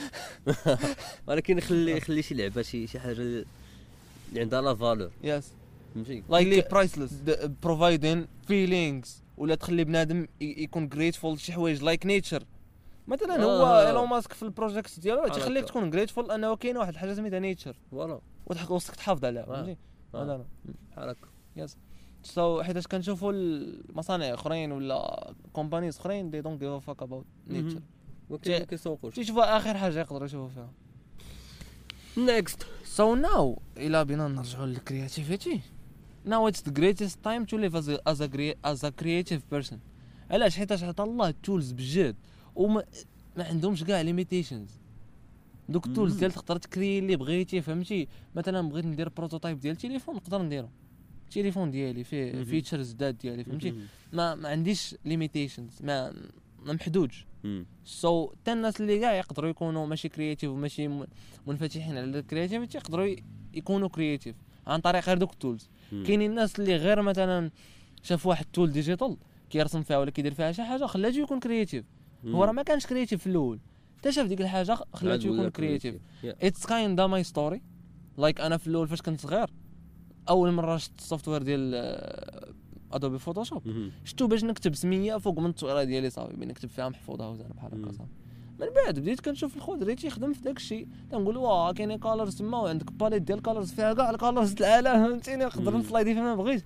ولكن خلي خلي شي لعبة شي شي حاجة اللي عندها la valeur yes فهمتي؟ like priceless providing feelings ولا تخلي بنادم يكون grateful شي حوايج like nature مثلا هو آه. إيلون ماسك في ال project ديالو تيخليك. تكون grateful انه كاين واحد الحاجة سميتها nature voilà. وخصك تحافظ عليها آه. فهمتي آه. هذا أنا. بحال هكا so حيتاش كنشوفوا المصانع أخرين ولا companies أخرين they don't give fuck about nature ما كيسوقوش. تيشوفوا آخر حاجة يقدروا يشوفوا فيها. Next So now إلا بينا نرجعو لل creativity to live as a, as a, crea- as a creative person. علاش؟ حيتاش عطا الله ال tools بجد. وما ما عندهمش كاع limitations دوك ال tools. ديال تقدر تكري اللي بغيتي فهمتي؟ مثلا بغيت ندير prototype ديال تليفون نقدر نديرو. التليفون ديالي فيه. features جداد ديالي فهمتي؟ ما ما عنديش limitations ما ما محدودش. So so, حتى الناس اللي كاع يقدروا يكونوا ماشي creative وماشي منفتحين على ال creativity يقدروا يكونوا creative عن طريق غير دوك ال tools كاينين الناس اللي غير مثلا شاف واحد ال tool digital كيرسم فيها ولا كيدير فيها شي حاجة خلاته يكون creative هو راه ما كانش creative في الأول. حتى شاف ديك الحاجة خلاته يكون creative it's kind my story like أنا في الأول فاش كنت صغير أول مرة شفت ال software ديال Adobe Photoshop شفتو باش نكتب سمية فوق من التصويره ديالي صافي بين نكتب فيها محفوظة وزانه بحال هكا. صافي. من بعد بديت كنشوف الخضري تيخدم في داك الشيء تنقول واه كاينين colors تما وعندك palette ديال colors فيها كاع ال colors العالم فهمتيني؟ نقدر. نسلايدي فيما بغيت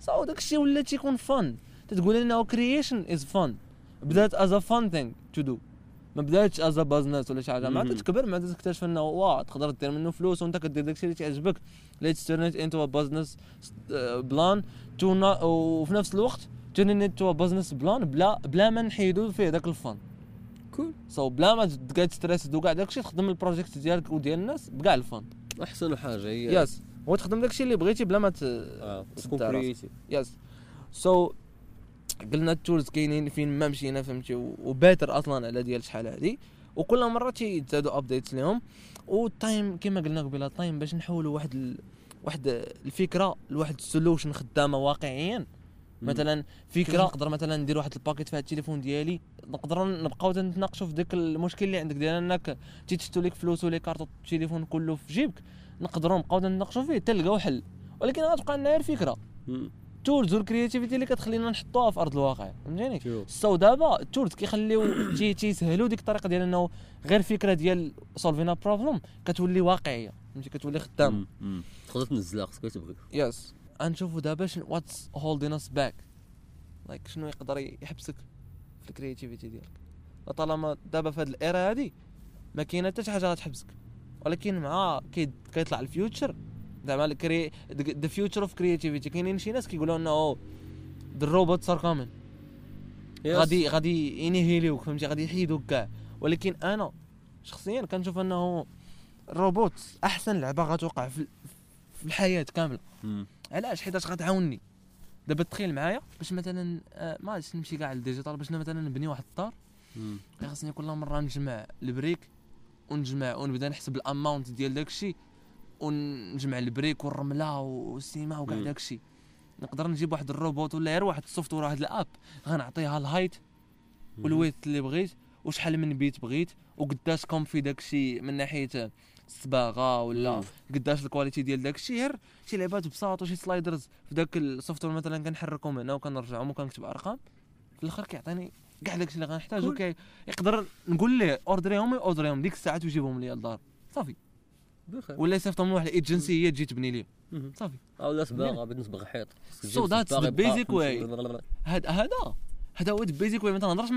صافي داك الشيء ولا تيكون fun تتقول انه creation is fun بدات as a fun thing to do ما بداتش as business ولا شي حاجة. مع. تكبر مع تكتشف انه واه تقدر دير منه فلوس وانت كدير داكشي اللي تعجبك. let's turn it into a business plan too وفي نفس الوقت turn it to a business plan بلا بلا ما نحيدو فيه داك ال fun. cool so بلا ما تبقى تستريس وكاع داكشي تخدم ال project ديالك وديال الناس بكاع ال fun. أحسن حاجة هي yes وتخدم داكشي اللي بغيتي بلا ما ت... تكون. creative yes so قلنا ال tools كاينين فين ما مشينا فهمتي؟ و better أصلا على ديال شحال هادي. وكل مرة تيزادوا updates ليهم. وال time كما قلنا قبيلة ال time باش نحولوا واحد ال... واحد الفكرة لواحد ال solution خدامة واقعيا. مثلا فكرة نقدر مثلا ندير واحد ال pocket فيها التليفون ديالي. نقدروا نبقاو تناقشوا في داك المشكل اللي عندك. ديال أنك تيتشتتو لك فلوس و les cartes التليفون كله في جيبك. نقدروا نبقاو نتناقشوا فيه حتى نلقاو حل. ولكن غتبقى لنا غير فكرة. ال tools وال creativity اللي كتخلينا نحطوها في أرض الواقع فهمتيني؟ so دابا ال tools كيخليو تي- تيسهلوا ديك الطريقة ديال إنه غير فكرة ديال solving a problem كتولي واقعية فهمتي؟ كتولي خدامه. مم. تقدر تنزلها خصك تبغي. yes غنشوفوا دابا شنو what's holding us back like شنو يقدر يحبسك في ال creativity ديالك. طالما دابا في هذه ال era هذه ما كاينة حتى شي حاجة غتحبسك. ولكن مع كي كيطلع ال future زعما the future of creativity كاينين شي ناس كيقولوا انه the robots are coming غادي غادي ينهيليوك فهمتي؟ غادي يحيدوك كاع. ولكن أنا شخصيا كنشوف أنه الروبوت أحسن لعبة غتوقع في في الحياة كاملة. علاش؟ حيتاش غتعاوني دابا تخيل معايا باش مثلا آه، ما غاديش نمشي كاع لل digital باش مثلا نبني واحد الدار. خاصني كل مرة نجمع البريك ونجمع ونبدا نحسب ال amount ديال داكشي. ونجمع البريك والرملة والسيما وكاع. داكشي. نقدر نجيب واحد الروبوت ولا غير واحد ال software واحد ال app. غنعطيها ال height وال width اللي بغيت وشحال من بيت بغيت وقداش comfy داكشي من ناحية الصباغة ولا. قداش ال quality ديال داكشي. غير شي لعبات بساط وشي sliders. في داك ال software مثلا كنحركهم هنا وكنرجعهم وكنكتب أرقام. في الآخر كيعطيني كاع داكشي اللي غنحتاج cool. وكي يقدر نقول ليه أوردريهم اوردريهم ديك الساعات ويجيبهم لي للدار صافي. ولا يصيفطهم لواحد الايجنسي هي تجي تبني لي. صافي. أو لا صباغه بغيت نصبغ حيط So that's the basic way. هذا هذا. هذا هو ال basic way ما تنهضرش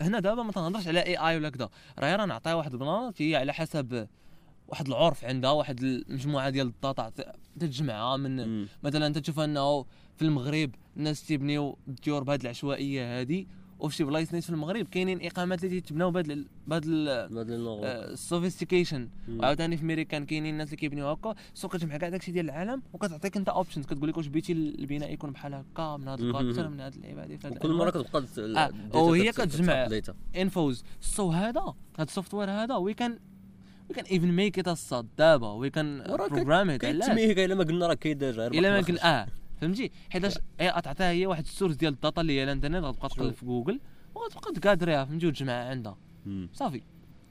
هنا دابا ما تنهضرش على AI ولا كذا راه راه نعطيها واحد البلانات هي على حسب واحد العرف عندها واحد المجموعة ديال ال data تتجمعها من. مثلا انت تشوف أنه في المغرب الناس تيبنيو الديور بهذه العشوائية هذه وفي شي بلايص نيت في المغرب كاينين إقامات اللي تيتبناو بهذا بهذا هذا. ال sophistication مم. وعاوتاني في ميريكان كاينين الناس اللي كيبنيو هكا so كتجمع كاع داكشي ديال العالم وكتعطيك انت options كتقول لك واش بغيتي البناء يكون بحال هكا من هذا مهم. ال character من هذه اللعيبه هذه وكل مرة. كتبقى آه، وهي كت- كتجمع. انفوز سو هذا هذا السوفت وير هذا وي كان وي كان ايفن ميك ات الصاد دابا وي كان وراه بروجرام ات علاش التمهيك إلا ما قلنا راه كاين ديجا إلا ما كن آه فهمتي؟ حيتاش هي غتعطيها هي واحد السورس ديال الداتا اللي هي الانترنت غتبقى تقلب. في جوجل وغتبقى تكادريها فهمتي؟ وتجمعها عندها. صافي.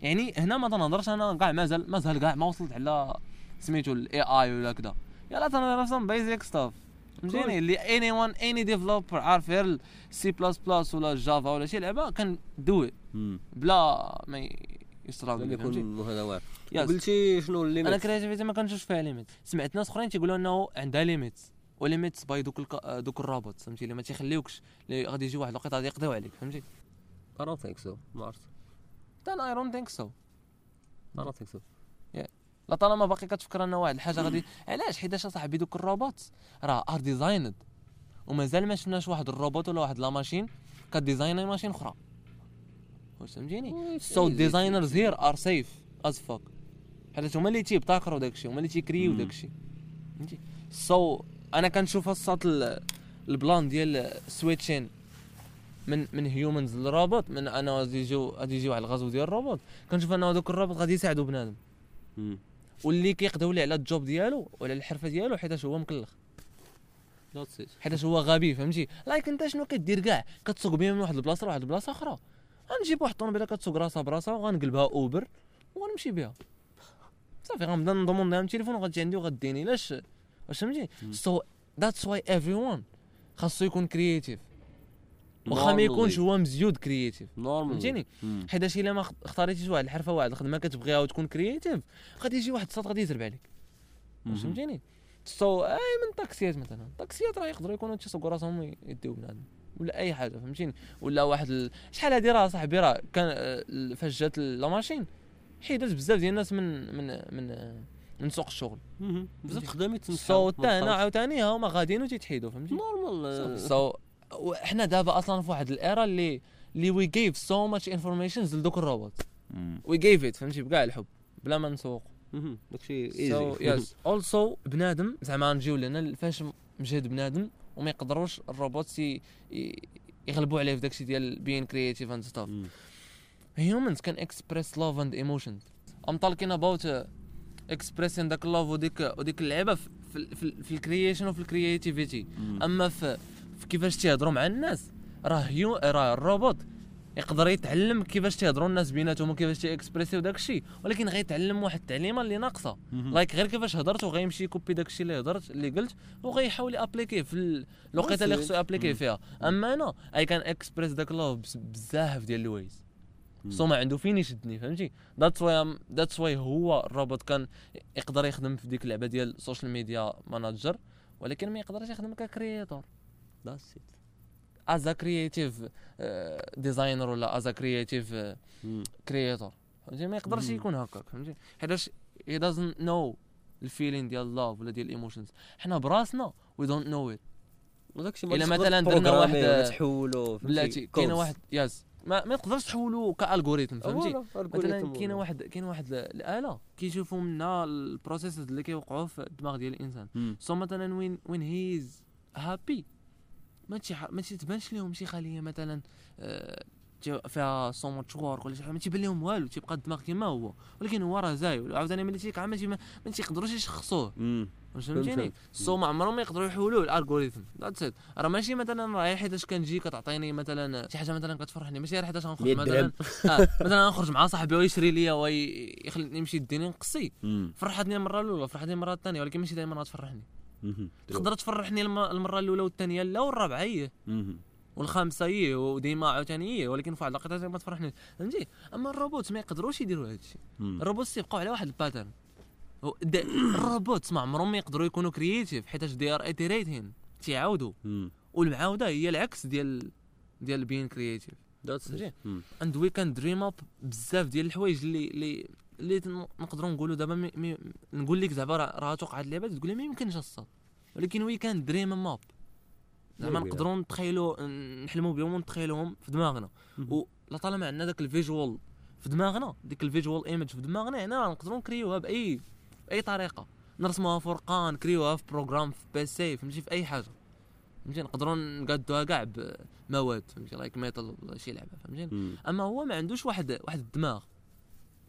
يعني هنا ما تنهضرش أنا كاع مازال مازال كاع ما وصلت على سميتو الاي اي ولا كذا يلا تنهضر سام بيزيك ستاف فهمتيني؟ اللي اني one any developer عارف غير سي بلس بلس ولا Java ولا شي لعبة can do بلا ما فهمتي؟ يكن هذا واعر. قلتي شنو اللي أنا creativity ما كنشوفش فيها limit سمعت ناس أخرين تيقولوا إنه عندها ليميت و limits by دوك الك... دوك الروبوت فهمتي؟ اللي ما تيخليوكش غادي يجي واحد الوقت غادي يقضيو عليك فهمتي؟ I don't think so ما عرفت أنا I don't think so I don't think so. لا طالما باقي كتفكر ان واحد الحاجة غادي علاش؟ حيتاش صاحبي دوك الروبوت راه are designed ومازال ما شفناش واحد الروبوت ولا واحد la machine كديزايني machine أخرى. واش فهمتيني؟ so designers here are safe as fuck حيت هما اللي تيبتكروا داكشي هما اللي تيكريو. داكشي. فهمتي؟ so أنا كنشوف الصوت ال- ال plan ديال switching من من humans للروبوت من أنا غادي يجيو غادي يجي واحد الغزو ديال الروبوت كنشوف ان هذوك الروبوت غادي يساعدوا بنادم. واللي كيقداو ليه على ال job ديالو وعلى الحرفة ديالو حيتاش هو مكلخ. حيتاش هو غبي فهمتي؟ like أنت شنو كدير كاع؟ كتسوق بيا من واحد البلاصة لواحد البلاصة أخرى. غنجيب واحد الطوموبيله كتسوق راسها براسها وغنقلبها Uber وغنمشي بها. صافي غنبدا نضمن لها التليفون وغتجي عندي وغديني. لاش واش فهمتي. so that's why everyone خاصو يكون creative واخا ما. يكونش هو مزيود creative. فهمتيني مم. حيتاش إلا ما اختاريتيش واحد الحرفة واحد الخدمة كتبغيها وتكون creative غادي يجي واحد الصوت غادي يزرب عليك واش مهم. فهمتيني so أي من الطاكسيات مثلا الطاكسيات راه يقدروا يكونوا تيسوقوا راسهم يديو بنادم ولا أي حاجة فهمتيني ولا واحد ال... شحال هادي راه صاحبي راه كان فاش جات la machine حيدات بزاف ديال الناس من من من من سوق الشغل. بزاف خدامين so حتى هنا عاوتاني هما غاديين وتيتحيدوا فهمتي؟ normal. so حنا دابا أصلا في واحد ال era اللي اللي we give so much informations لدوك الروبوت. we give it فهمتي؟ بكاع الحب بلا ما نسوق. داكشي so easy yes also بنادم زعما نجيو لهنا فاش مجهد بنادم وما يقدروش الروبوت يغلبوا عليه في داكشي ديال being creative and stuff humans can express love and emotions. I'm talking about expressing داك love وديك وديك اللعبه في في, ال creation وفي ال creativity اما في, في كيفاش تيهضروا مع الناس راه هيو راه الروبوت يقدر يتعلم كيفاش تيهضروا الناس بيناتهم وكيفاش تيكسبريسيو داك الشيء ولكن غيتعلم واحد التعليمه اللي ناقصه like غير كيفاش هضرت وغيمشي يكوبي داك الشيء اللي هضرت اللي قلت وغيحاول يابليكيه في ال- الوقيته اللي خصو يابليكيه فيها اما أنا I can express داك love بزاف ديال ال ways so ما عنده فين يشدني فهمتي؟ that's why that's why هو الروبوت can يقدر يخدم في ديك اللعبة ديال ال social media manager ولكن ما يقدرش يخدم ك creator that's as creative designer ولا as creative creator فهمتي؟ ما يقدرش. يكون هكاك فهمتي؟ حيتاش he doesn't know ال feeling ديال love ولا ديال ال emotions حنا براسنا we don't know it وداكشي إلا مثلاً درنا واحد- تحولوا بلاتي كاينة واحد ياس ما, ما تقدرش تحولو ك algorithm فهمتي؟ مثلا كاينة واحد كاينة واحد ال- الآلة كيشوفوا منها ال process اللي كيوقعوا في الدماغ ديال الإنسان. so مثلا when when he's happy ما تي ما تبانش لهم شي خلية مثلا آه، فيها so much work ولا شي حاجة ما تيبان لهم والو تيبقى الدماغ كيما هو ولكن هو راه زايل عاوتاني ملي تيكع ما تي- ما تيقدروش يشخصوه. فهمتيني؟ ما عمرهم ما يقدروا يحولوا ال algorithm. that's it راه ماشي مثلا راه حيتاش كنجي كتعطيني مثلا شي حاجة مثلا كتفرحني ماشي غير حيتاش غنخرج 100 مثلا. آه مثلا غنخرج مع صاحبي ويشري ليا ويخليني نمشي يديني نقصي. فرحتني المرة الأولى فرحتني المرة الثانية ولكن ماشي دائما غتفرحني. تقدر تفرحني الم- المرة الأولى والثانية لا والرابعة هي. والخامسة هي وديما عاوتاني هي ولكن في واحد اللقطه ما تفرحني فهمتي؟ أما الروبوت ما يقدروش يديروا هذا الشيء الروبوت تيبقاو على واحد ال pattern. الروبوت ما عمرهم ما يقدروا يكونوا creative حيتاش they are iterating تيعاودوا. والمعاودة هي العكس ديال ديال being creative؟ and we can dream up بزاف ديال الحوايج اللي اللي اللي نقدروا نقولوا دابا نقول لك زعما راه راه توقع هاد اللعبة تقول لي ما يمكنش الصاد. ولكن we can dream up زعما نقدروا نتخيلوا نحلموا بهم ونتخيلوهم في دماغنا. ولا طالما عندنا داك ال visual في دماغنا ديك ال visual image في دماغنا هنا راه نقدروا نكريوها بأي بأي طريقة. نرسموها فرقان نكريوها في بروغرام في بيسي فهمتي في أي حاجة. فهمتي نقدروا نقادوها كاع بمواد فهمتي لايك ميتال ولا شي لعبة فهمتي. أما هو ما عندوش واحد واحد الدماغ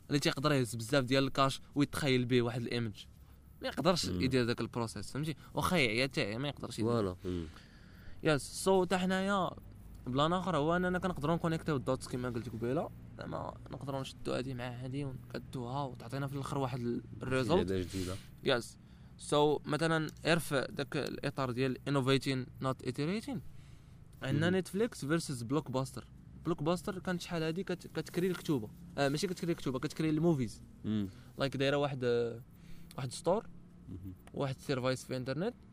اللي تيقدر يهز بزاف ديال الكاش ويتخيل به واحد الايمج ما يقدرش. يدير ذاك البروسيس فهمتي. واخا يعيا تاعي ما يقدرش يدير. فوالا. يس سو حتى حنايا. بلان آخر هو اننا كنقدروا نكونيكتيو الدوتس كما قلت قبيلة. زعما نقدروا نشدوا هذه مع هذه ونكدوها وتعطينا في الآخر واحد ال- الريزولت جديدة Yes so مثلا غير في ذاك الإطار ديال innovating not iterating عندنا. Netflix versus Blockbuster Blockbuster كانت شحال هادي؟ كت- كتكري الكتوبة. آه ماشي كتكري الكتوبة كتكري ال movies. Like دايرة واحد آه، واحد store واحد service في انترنت كت... ك...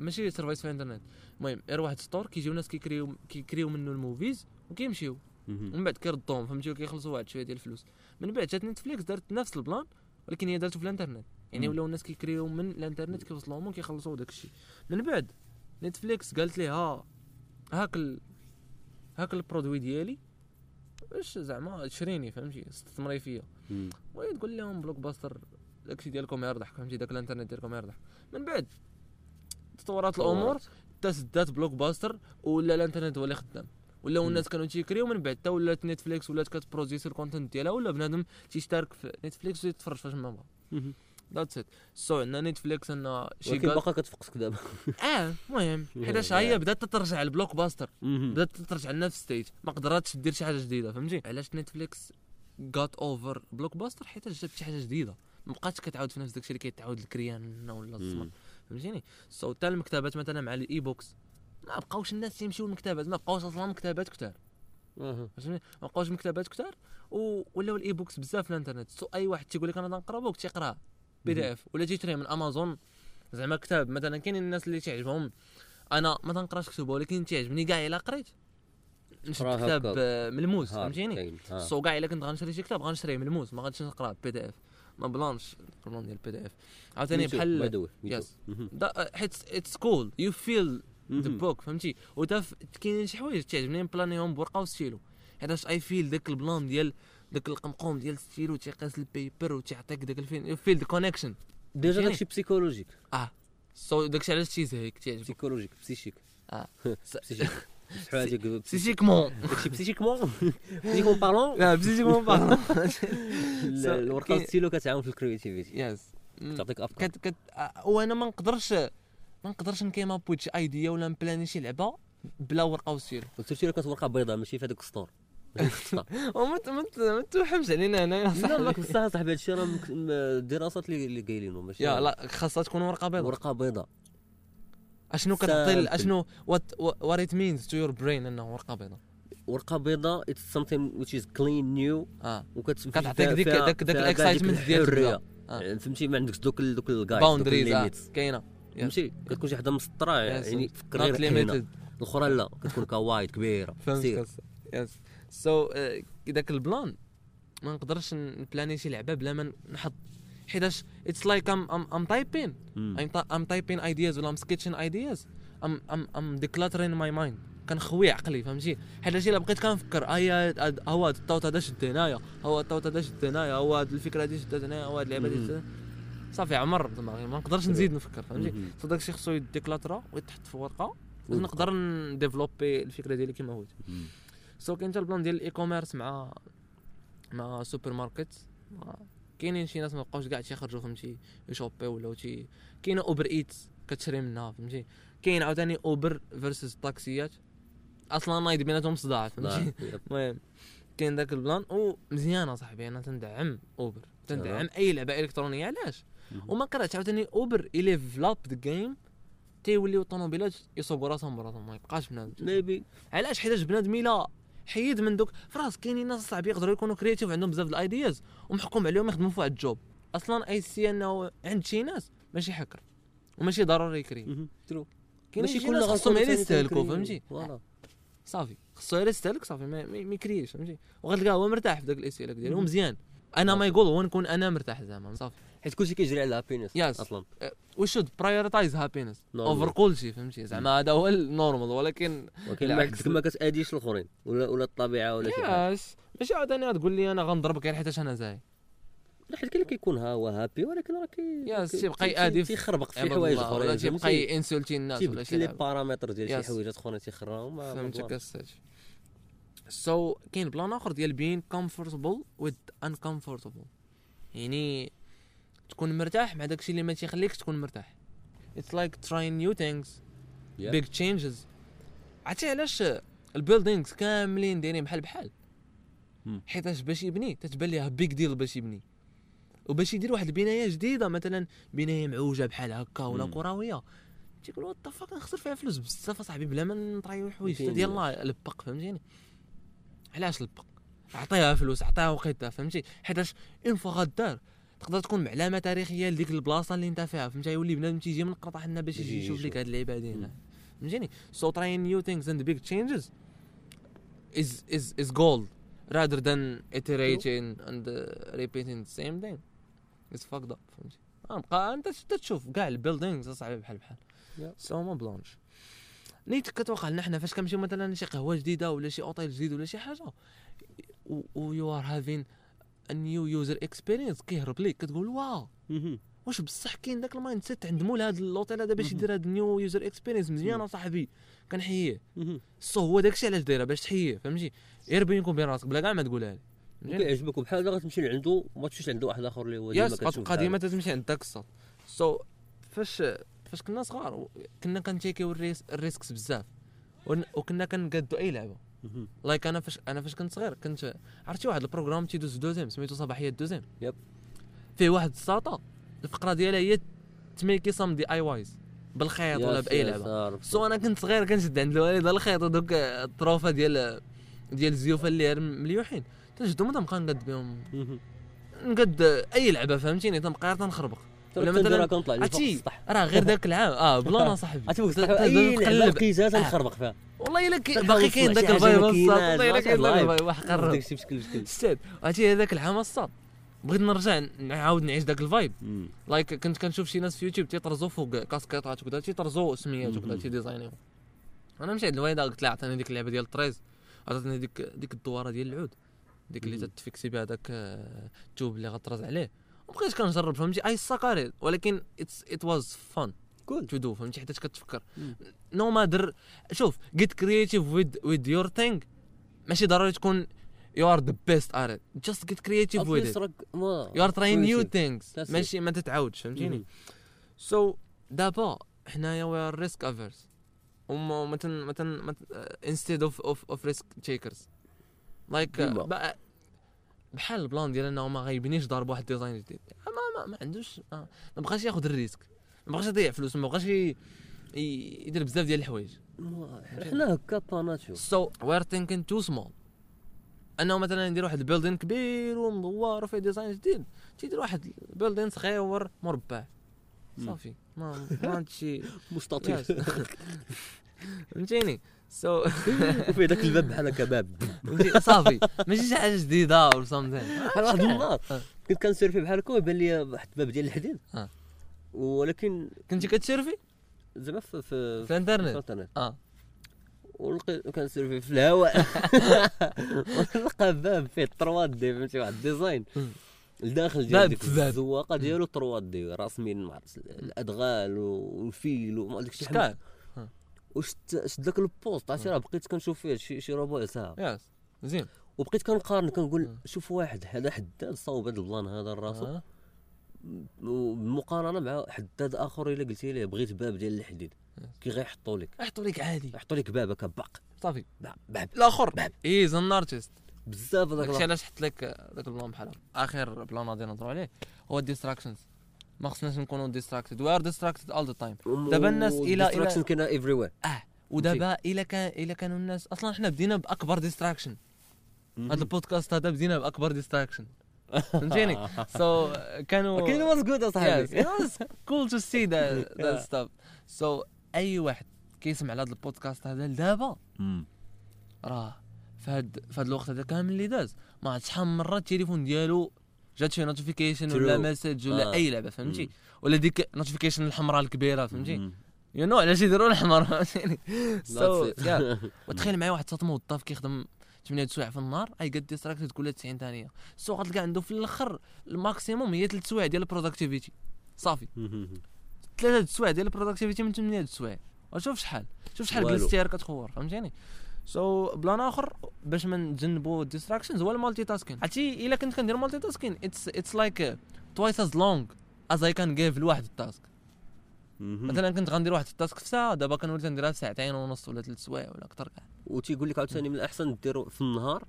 ماشي service في انترنت المهم غير واحد store كيجيو ناس كيكريو كيكريو منه ال movies وكيمشيو. ومن بعد كيردوهم فهمتي؟ وكيخلصوا واحد شوية ديال الفلوس. من بعد جات Netflix دارت نفس ال plan ولكن هي دارته في الانترنت. يعني. ولاو الناس كيكريو من الانترنت كيوصلوهم وكيخلصوا داك الشيء. من بعد Netflix قالت ليه ها هاك ال... هاك ال produit ديالي باش زعما تشريني فهمتي؟ استثمري فيا. وهي تقول لهم Blockbuster داكشي ديالكم يربح فهمتي؟ داك الانترنت ديالكم يربح من بعد تطورات الأمور حتى سدات Blockbuster ولا الانترنت هو اللي خدام. ولاو مم. الناس كانوا تيكريو من بعد حتى ولات Netflix ولات كت producي ال content ديالها ولا بنادم تيشترك في Netflix ويتفرج فاش ما بغا. That's it so عندنا Netflix ان شي ولكن باقا كتفقسك دابا. آه المهم حيتاش هي بدات ترجع ال Blockbuster. بدات ترجع لنفس stage ما قدراتش دير شي حاجة جديدة فهمتي؟ علاش Netflix got over Blockbuster حيت جابت شي حاجة جديدة. ما بقاتش كتعاود في نفس داكشي اللي كيتعاود الكريان ولا الزمر. فهمتيني؟ So حتى المكتبات مثلا مع ال e-books ما بقاوش الناس يمشيو للمكتبات ما بقاوش أصلا مكتبات أها. فهمتني ما بقاوش مكتبات كتار و- ولاو ال e-books بزاف في الإنترنت. So أي واحد تيقول لك أنا غنقرا book تيقراه PDF ولا تيشريه من أمازون زعما كتاب. مثلا كاينين الناس اللي تعجبهم أنا ما تنقراش كتب ولكن تعجبني كاع إلا قريت. نشد قرأها كتاب ملموس فهمتيني. So كاع إلا كنت غنشري شي كتاب غنشريه ملموس ما غاديش نقرأ PDF. ما بلانش البلان ديال البي دي اف عاوتاني بحال. دا- حيت اتس كول يو فيل ذا. بوك فهمتي؟ وتا كاينين شي حوايج تعجبني نبلانيهم بورقة وستيلو. حيتاش اي فيل داك البلان ديال داك القمقوم ديال ستيلو تيقيس البيبر وتيعطيك داك الفيل يو فيل ذا كونيكشن ديجا؟ داكشي بسيكولوجيك سو داكشي علاش تيزهيك تعجبك بسيكولوجيك بسيشيك آه. بسيشيك شحال هاديك سيسيكمون داكشي بسيشيكمون بسيشيكمون بارلون لا بسيسيكمون بارلون الورقه كاين- ستيلو كتعاون في الكرياتيفيتي يس تعطيك افكار كت كت وأنا ما نقدرش ما نقدرش نكيم اب شي ايديا ولا نبلاني شي لعبه بلا ورقه وستيلو وسيرتي كانت ورقه بيضاء ماشي في هذاك السطور وما ما ت- ما توحمش علينا هنايا لا صاحبي. ماك بصح صاحبي هادشي راه الدراسات اللي اللي قايلينه ماشي لا خاصها تكون ورقه بيضاء ورقه بيضاء أشنو كتعطي. أشنو وات وات ات مينز تو يور برين إنه ورقة بيضاء؟ ورقة بيضاء it's something which is clean new. آه. وكت كتعطيك ديك- داك- داك ال excitement ديال الحريه آه. فهمتي ما عندكش دوك دوك boundaries دوك آه، ال limits كاينة. فهمتي كتكون شي حدا مسطرة يعني فكر غير الأخرى لا كتكون كوايد كبيرة. فهمت Yes so ذاك ال plan ما نقدرش نplanي شي لعبة بلا ما نحط حيتاش it's like I'm I'm I'm typing I'm typing ideas ولا I'm sketching ideas. I'm, I'm, I'm decluttering my mind. كنخوي عقلي فهمتي؟ حيت إلا بقيت كنفكر ايا هاد- هو هاد الطوط هذا شد هنايا هو الطوط هذا شد هنايا هو هاد الفكرة هادي شدت هنايا هو هاد اللعبة شدت صافي عمر دماغي ما نقدرش نزيد نفكر فهمتي. So داكشي خصو يdeclutterا ويتحط في ورقة باش. نقدر نdévelopperي الفكرة ديالي كما بغيت مم. So كاين حتى ال plan ديال ال e-commerce مع مع سوبر ماركت كاينين شي ناس ما بقاوش كاع تيخرجوا فهمتي يشوبي ولا تي كاينة اوبر ايتس كتشري منها فهمتي. كاين عاوتاني اوبر فيرسز الطاكسيات أصلا نايض بيناتهم صداع فهمتي. المهم كاين داك البلان. ومزيانة صاحبي أنا تندعم اوبر تندعم أي لعبة إلكترونية علاش. وما قرأت عاوتاني اوبر الي فلاب ذا جيم تيوليو الطوموبيلات يصوبوا راسهم براسهم ما يبقاش بنادم. ميبي علاش؟ حيتاش بنادم إلا حيد من دوك فراس كاينين ناس صعب يقدروا يكونوا كرياتيف عندهم بزاف الايدياز ومحكوم عليهم يخدموا في واحد ال job. أصلا I see انه عند شي ناس ماشي حكر وماشي ضروري يكري. True كاين ماشي شي كلنا ناس خصهم غير يستهلكوا. فهمتي؟ صافي. خصو غير يستهلك صافي ما يكريش فهمتي؟ وغتلقاه هو مرتاح في داك الاستهلاك ديالو. مزيان أنا ما يقول هو نكون أنا مرتاح زعما صافي. حيت كلشي كيجري على ال happiness Yes. أصلا we should prioritize Happiness. Over كلشي فهمتي زعما هذا هو ال normal ولكن ولكن ما كتاديش الآخرين ولا ولا الطبيعة ولا شي حاجة ياس ماشي عاوتاني تقول لي أنا غنضربك غير حيتاش أنا زاي لا حيت كاين اللي كيكون ها هو هابي ولكن راه كي ياس تيبقى في- تيخربق في حوايج ولا تيبقى فهمتي؟ ينسولتي الناس ولا شي لي. بارامتر ديال شي. حوايجات أخرين تيخراهم فهمتك. الساج سو كاين بلان آخر ديال بين كومفورتبل وذ انكومفورتبل يعني تكون مرتاح مع داكشي اللي ما تيخليكش تكون مرتاح. اتس لايك تراين نيو ثينكس Yeah. بيج تشينجز عرفتي علاش ال buildings كاملين دايرين بحال بحال. حيتاش باش يبني؟ تتبان ليه big deal باش يبني. وباش يدير واحد البنايه جديدة مثلا بناية معوجة بحال هكا ولا. كروية. تيقول what the fuck نخسر فيها فلوس بزاف أصاحبي بلا ما نطريو حوايج الله لبق فهمتيني؟ علاش لبق عطيها فلوس عطيها وقيتها فهمتي؟ حيتاش une fois غدار تقدر تكون علامه تاريخية لديك البلاصة اللي انت فيها فهمتي يولي بنادم تيجي من قرطح لنا باش يجي يجي يشوف لك. هاد اللعيبة هادي هنا. فهمتيني؟ So trying new things and big changes is is is gold rather than iterating and uh, repeating the same thing. it's fucked up فهمتي؟ آه، بقى أنت تشوف كاع ال buildings اصاحبي بحال. بحال. so ما بلونش نيت كتوقع لنا حنا فاش كنمشيو مثلا شي قهوة جديدة ولا شي أوتيل جديد ولا شي حاجة. و you are having a new user experience كيهرب ليك كتقول wow. واش بصح كاين داك ال mindset عند مول هذا الاوتيل هذا باش. يدير هذا ال new user experience مزيان اصاحبي كنحييه. so هو داكشي علاش دايره باش تحييه فهمتي غير بينكم وبين راسك بلا كاع ما تقولها لي؟ كيعجبك هذا غتمشي لعندو وما تمشيش عند واحد آخر اللي هو ديما yes كتشوف القضية بحال. ما تتمشي عند داك الصوت so فاش فاش كنا صغار كنا كنتيكيو الريس الريسكس بزاف وكنا كنقادو أي لعبة. like أنا فاش أنا فاش كنت صغير كنت عرفتي واحد ال programme تيدوز في دوزيام سميتو صباحية دوزيام. yep. فيه واحد الساطا الفقرة ديالها هي تميكي سام دي أي وايز بالخيط ولا بأي لعبة. سو أنا كنت صغير كنشد عند الوالد الخيط ودوك الطروفه ديال ديال الزيوفه اللي مليوحين. تنشدهم ونبقى نقد بهم. نقد أي لعبة فهمتيني؟ تنبقى غير تنخربق. ولا مثلا عرفتي؟ راه غير ذاك العام. آه بلانا صاحبي عرفتي لعبه تقلب. لقيتها آه. تنخربق فيها. والله إلا باقي كاين ذاك الفايب والله إلا كاين ذاك. الفايب واحد بشكل ستات عرفتي هذاك العام الصاد. بغيت نرجع نعاود نعيش ذاك ال vibe. like كنت كنشوف شي ناس في يوتيوب تيطرزوا فوق كاسكيطات وكذا تيطرزوا سميات وكذا. تي design يو. أنا مشيت للوالده قلت لها عطيني ديك اللعبة ديال الطريز. عطاتني ديك ديك الدوارة ديال العود. ديك اللي مهم. تتفيكسي بها داك آه، التوب اللي غطرز عليه. وبقيت كنجرب فهمتي؟ I suck at it ولكن it was fun cool to do فهمتي؟ حيت كتفكر. no matter شوف get creative with with your thing ماشي ضروري تكون you are the best at at just get creative with what you are trying new it. ماشي ما تتعاودش فهمتيني. so دابا حنايا we are risk averse وما مثلا مثلا instead of of of risk takers like. بحال البلان ديال انه ما غيبنيش دار بواحد design جديد. ما ما, ما عندوش ما بغاش ياخذ ال risk. ما بغاش يضيع فلوس ما بغاش يدير بزاف ديال الحوايج. حنا هكا باناتشو so we are thinking too small أنه مثلا ندير واحد ال building كبير ومدور وفيه design جديد. تيدير واحد ال building صغير مربع. صافي. ما ما عندش شي مستطيل. فهمتيني؟ so وفيه داك الباب بحال هكا باب. فهمتي صافي. ماشي شي حاجة جديدة or something بحال واحد النهار. كنت كن surf ي بحال هكا ويبان لي واحد الباب ديال الحديد. آه. ولكن كنتي كت surf ي؟ زعما في في في في الانترنت. الانترنت آه. ولقيت كن surf ي في الهواء. ونلقى باب فيه 3D فهمتي؟ واحد ال design. الداخل ديال ديك. الزواقة ديالو 3D راسمين مع الأدغال والفيل وما داك الشيء شكال وشت شد داك ال post عرفتي؟ راه بقيت كنشوف فيه شي شي ربع ساعه yes زين. وبقيت كنقارن كنقول مم. شوف واحد هذا حداد صاوب هذا البلان هذا راسو آه. بالمقارنه مع حداد آخر إلا قلتي ليه بغيت باب ديال الحديد. كي غيحطوا لك. يحطوا لك عادي. يحطوا لك باب هكا باق. صافي. باب الآخر. باب. is an artist بزاف هذاك. علاش حط لك داك البلان بحال آخر بلان غادي نهضروا عليه هو ال distractions ما خصناش نكونوا distracted we are distracted all the time دابا الناس وال distraction إلى- كاينة everywhere آه. ودابا الا كان الا كانوا الناس أصلا حنا بدينا بأكبر distraction هذا البودكاست هذا بدينا بأكبر distraction فهمتيني؟ so كانوا كاين was good أصاحبي. To see that that stuff. So أي واحد كيسمع لهذا البودكاست هذا لدابا راه في هاد في هاد الوقت هذا كامل اللي داز. ما عرفت شحال من مرة التليفون ديالو جات شي notification ولا. message ولا آه. أي لعبة فهمتي. ولا ديك notification الحمراء الكبيرة فهمتي. you know علاش يديروا الحمر فهمتيني. وتخيل معايا واحد موظف كيخدم 8 سوايع في النهار I get distracted كل 90 ثانية so غتلقى عنده في الآخر ال maximum هي 3 سوايع ديال ال productivity صافي ثلاثة السوايع ديال ال productivity من 8 السوايع وشوف شحال شوف شحال. جلستي كتخور فهمتيني so بلان آخر باش ما نتجنبوا ال distractions هو ال multitasking. عرفتي إلا كنت كندير multitasking it's it's like twice as long as I can give لواحد ال task مثلا كنت غندير واحد ال task في ساعة دابا كنولي نديرها في ساعتين ونص ولا ثلاث سوايع ولا أكثر كاع. وتيقول لك عاوتاني من الأحسن ديروا في النهار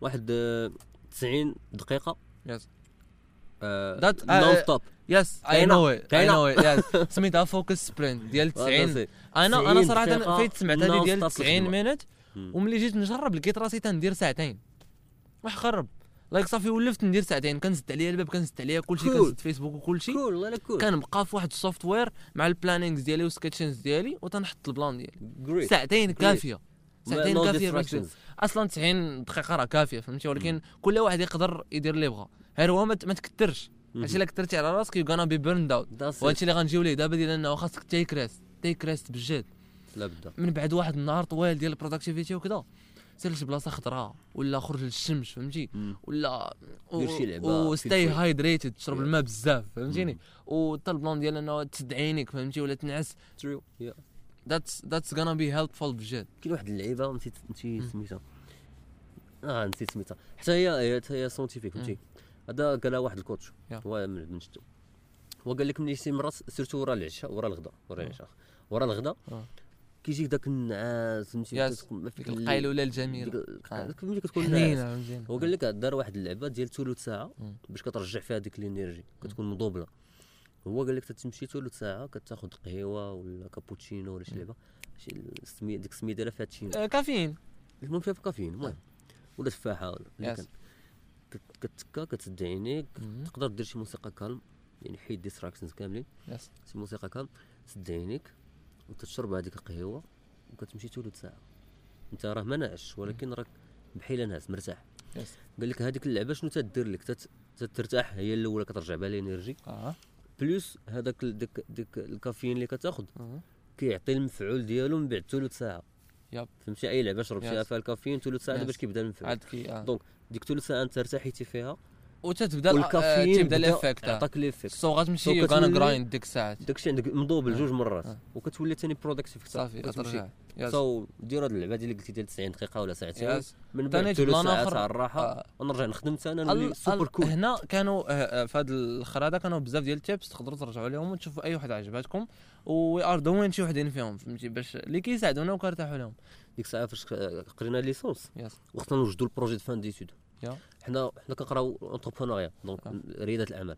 واحد آه، 90 دقيقة. Yes. آه، That- نون آه، ستوب يس اي. نو اي. نو ات سميتها فوكس سبرنت ديال 90 أنا أنا 90 صراحة فايت سمعت هذه non ديال stop 90 الخدمة. وملي جيت نجرب لقيت راسي تندير ساعتين. واش خرب. لايك صافي ولفت ندير ساعتين. كنزد عليا الباب كنزد عليا كلشي Cool. كنزد فيسبوك وكلشي كول والله كول. كنبقى في واحد السوفت وير مع البلانينغز ديالي والسكتشنز ديالي وتنحط البلان ديالي. ساعتين كافية. ساعتين No كافية. أصلا 90 دقيقة راه كافية فهمتي؟ ولكن كل واحد يقدر يدير اللي بغا غير هو ما تكثرش. هادشي إلا كثرتي على راسك you gonna be burned out. وهادشي اللي غنجيو ليه دابا ديال إنه خاصك take rest take rest بجد لا بدا من بعد واحد النهار طويل ديال ال productivity وكذا سير لشي بلاصة خضراء ولا خرج للشمس فهمتي. ولا دير شي لعبة و stay. hydrated تشرب Yeah. الماء بزاف فهمتيني. وحتى ال plan ديال إنه تسد عينيك فهمتي ولا تنعس. Yeah. that's that's gonna be helpful بجد كاين واحد اللعيبة نسيت نسيت. سميتها آه نسيت سميتها حتى هي هي حتى هي fr: scientifique فهمتي هذا قالها واحد ال coach. هو من من شتو هو قال لك ملي شي مرات surtout ورا العشاء ورا الغداء ورا العشاء ورا الغداء آه. كيجيك داك النعاس فهمتي؟ ديك ال- القيلوله الجميلة. ديك- آه. ملي كتكون فهمتيني هو قال لك دار واحد اللعبة ديال ثلث ساعة. باش كترجع فيها ديك ال energy. كتكون مدوبلة هو قال لك تتمشي ثلث ساعة كتاخذ قهوه ولا كابوتشينو ولا شي لعبة. شي السميه ديك السميه ديالها فيها تشين آه، كافيين. المهم فيها كافيين المهم. ولا تفاحة ولا كتكا كتسد عينيك. تقدر دير شي موسيقى calme. يعني حيد distractions كاملين. شي موسيقى calme. تسد عينيك وتشرب هذيك القهوه وكتمشي ثلث ساعة. أنت راه ما ناعس ولكن راك بحال ناعس مرتاح. قال لك هذيك اللعبة شنو تدير لك؟ تت- تترتاح هي الأولى كترجع بها ال energy. آه plus هذاك ديك ديك الكافيين اللي كتاخذ آه. كيعطي المفعول ديالو من بعد ثلث ساعة. yep. فهمتي؟ أي لعبة شرب فيها. فيها الكافيين ثلث ساعة. باش كيبدا المفعول. عاد كي آه. donc ديك ثلث ساعة أنت ارتحيتي فيها وتتبدأ والكافيين تبدأ بدأ ال effect. عطاك l'effet so غتمشي كتولي- grind ديك الساعات. داكشي عندك مضوبل آه. جوج مرات. آه. وكتولي ثاني productive صافي كتمشي. so دير هاد اللعبة ديال اللي قلتي ديال 90 دقيقة ولا ساعتين. من بعد ساعه آخر. تاع الراحة. آه. ونرجع نخدم ثاني نولي سوبر كول هنا كانوا آه، آه، في هذا الآخر هذا كانوا بزاف ديال ال tips تقدروا ترجعوا لهم وتشوفوا أي واحد عجباتكم. we are doing شي وحدين فيهم فهمتي؟ باش اللي كيساعدونا وكنرتاحوا لهم. ديك الساعة فاش قرينا licence. yes. وخصنا نوجدوا ال projet de fin d'études. حنا حنا كنقراو entrepreneuriat donc. رياده الأعمال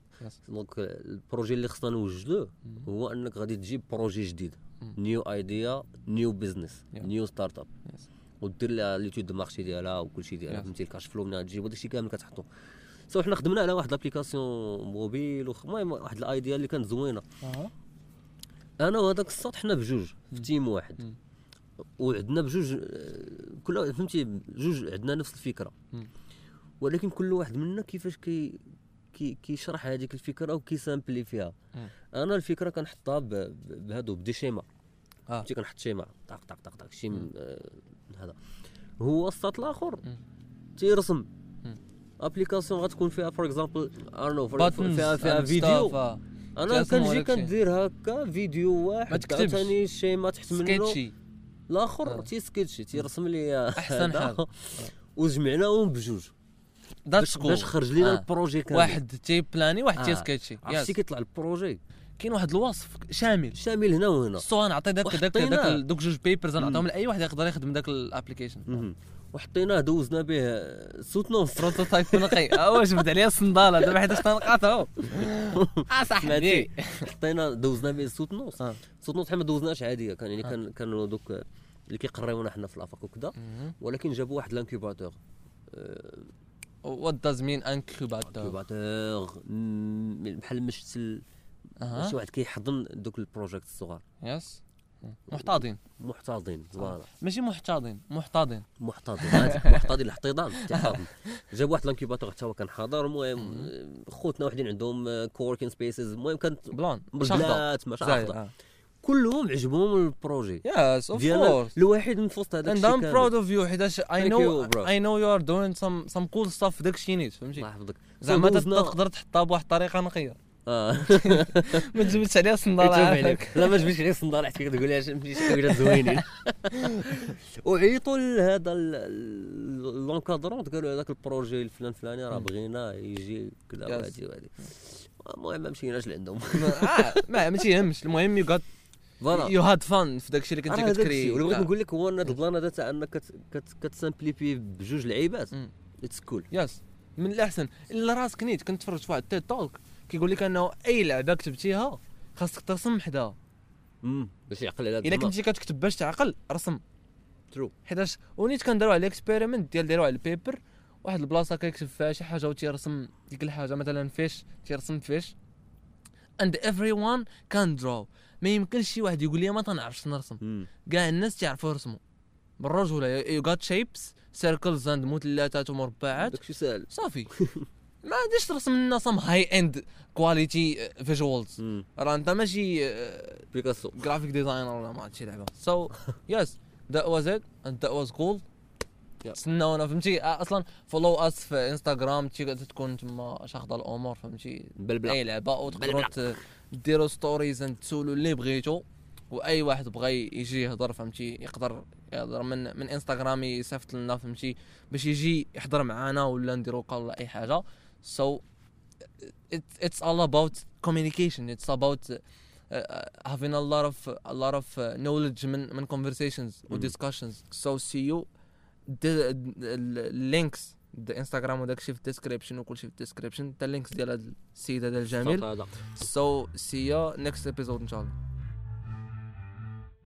donc ال projet اللي خصنا نوجدوه. هو أنك غادي تجيب projet جديد. new idea new business. new startup ودير لها l'étude de marché ديالها وكل شيء ديالها. فهمتي ال cash flow منها تجيب وداك الشيء كامل كتحطو so حنا خدمنا على واحد l'application mobile المهم واحد ال idea اللي كانت زوينة أنا وهذاك الساط حنا بجوج في. team واحد. وعندنا بجوج آه، كل فهمتي بجوج عندنا نفس الفكرة. ولكن كل واحد منا كيفاش كي كي كيشرح هذيك الفكرة وكي simplify فيها. أنا الفكرة كنحطها بهادو بدي شيما فهمتي كنحط شيما طق طق طق طق شي. من آه، هذا هو الساط الآخر. تيرسم. أبليكاسيون غتكون فيها فور اكزامبل ارنو فيها فيها فيديو أنا أنا كنجي. كندير هكا فيديو واحد. ثاني شيما تحت منه سكيتشي الآخر آه. تي سكيتشي تيرسم لي هذا. حال. وجمعناهم بجوج ذاتس باش, باش خرج لينا آه. البروجي كامل واحد تي بلاني واحد تي آه. سكيتشي عرفتي كيطلع البروجي؟ كاين واحد الوصف شامل. شامل هنا وهنا. سو نعطي داك داك. داك دوك جوج بيبرز نعطيهم. لأي واحد يقدر يخدم داك الابليكيشن. وحطيناه دوزنا به سوتنونس بروتوتايب نقي. آه جبد عليا الصندالة. دابا حيت تنلقاته آه صاحبي سمعتي حطينا دوزنا به سوتنونس آه. سوتنونس حنا ما دوزناش عادية. كان يعني آه. كان كانوا دوك اللي كيقريونا حنا في الأفاق وكذا. ولكن جابوا واحد لانكوباتور وات داز مين انكوباتور انكوباتور بحال مشتل أها. شي واحد كيحضن دوك البروجيكت الصغار. يس. محتاضين. محتضن زوانه ماشي محتاضين محتاضين. محتضن عادي، محتضن الاحتضان جاب واحد لانكيباتور حتى هو كان حاضر المهم خوتنا وحدين عندهم كوركين سبيسز المهم كانت بلان شاء كلهم عجبهم البروجي. يس اوف كورس الوحيد من وسط هذاك الشيء I'm كامل. proud of you حيتاش you, bro. I know you are doing some some cool stuff في داك الشيء نيت فهمتي؟ الله يحفظك. زعما تقدر تحطها بواحد الطريقة نقية. آه. ما تجبدش عليها عافاك. عليك لا ما جبتش عليك صندال حتى كتقول مشيت شي حاجات زوينين وعيطوا لهذا لونكادرون قالوا هذاك البروجي الفلان فلاني راه. بغينا يجي كذا. وهادي وهادي. المهم ما مشيناش لعندهم. آه، ما ما تيهمش. المهم يو فوالا. يو هاد فان في داك الشيء اللي كنتي كتكري واللي بغيت. نقول لك هو أن هذا البلان هذا تاع أنك كت- كت- كتسامبليفي بجوج لعيبات. it's cool yes من الأحسن. إلا راسك نيت كنت تفرج في واحد تيد توك كيقول لك أنه أي لعبة كتبتيها خاصك ترسم حداها. باش يعقل على إلا كنتي كتكتب باش تعقل رسم. true حيتاش ونيت كنديروا على ال experiment ديال ديروا على ال paper واحد البلاصة كيكتب فيها شي حاجة وتيرسم ديك الحاجة مثلا fish تيرسم fish. And everyone can draw. ما يمكنش شي واحد يقول لي ما تنعرفش نرسم. كاع الناس تيعرفوا يرسموا. بالرجوله you got shapes circles and مثلثات ومربعات داكشي ساهل صافي. ما غاديش ترسم لنا some high end quality visuals. راه انت ماشي بيكاسو graphic designer ولا ما عرفتش لعبة. so yes that was it and that was cool. تسناونا فهمتي. أصلا follow us في انستغرام تكون تما شاخضه الأمور فهمتي. بلبله أي لعبة وتقدروا ديروا stories تسولوا اللي بغيتو وأي واحد بغى يجي يهضر فهمتي؟ يقدر يهضر من من إنستغرام يصيفط لنا فهمتي؟ باش يجي يحضر معانا ولا نديرو قال ولا أي حاجة. so it's all about communication. It's about uh, having a lot of a lot of uh, knowledge من من conversations و Mm. discussions. So see you. The links الانستغرام وداك الشيء في ال description وكل شيء في ال description حتى ال links ديال هذا السيد هذا الجميل so see you next episode ان شاء الله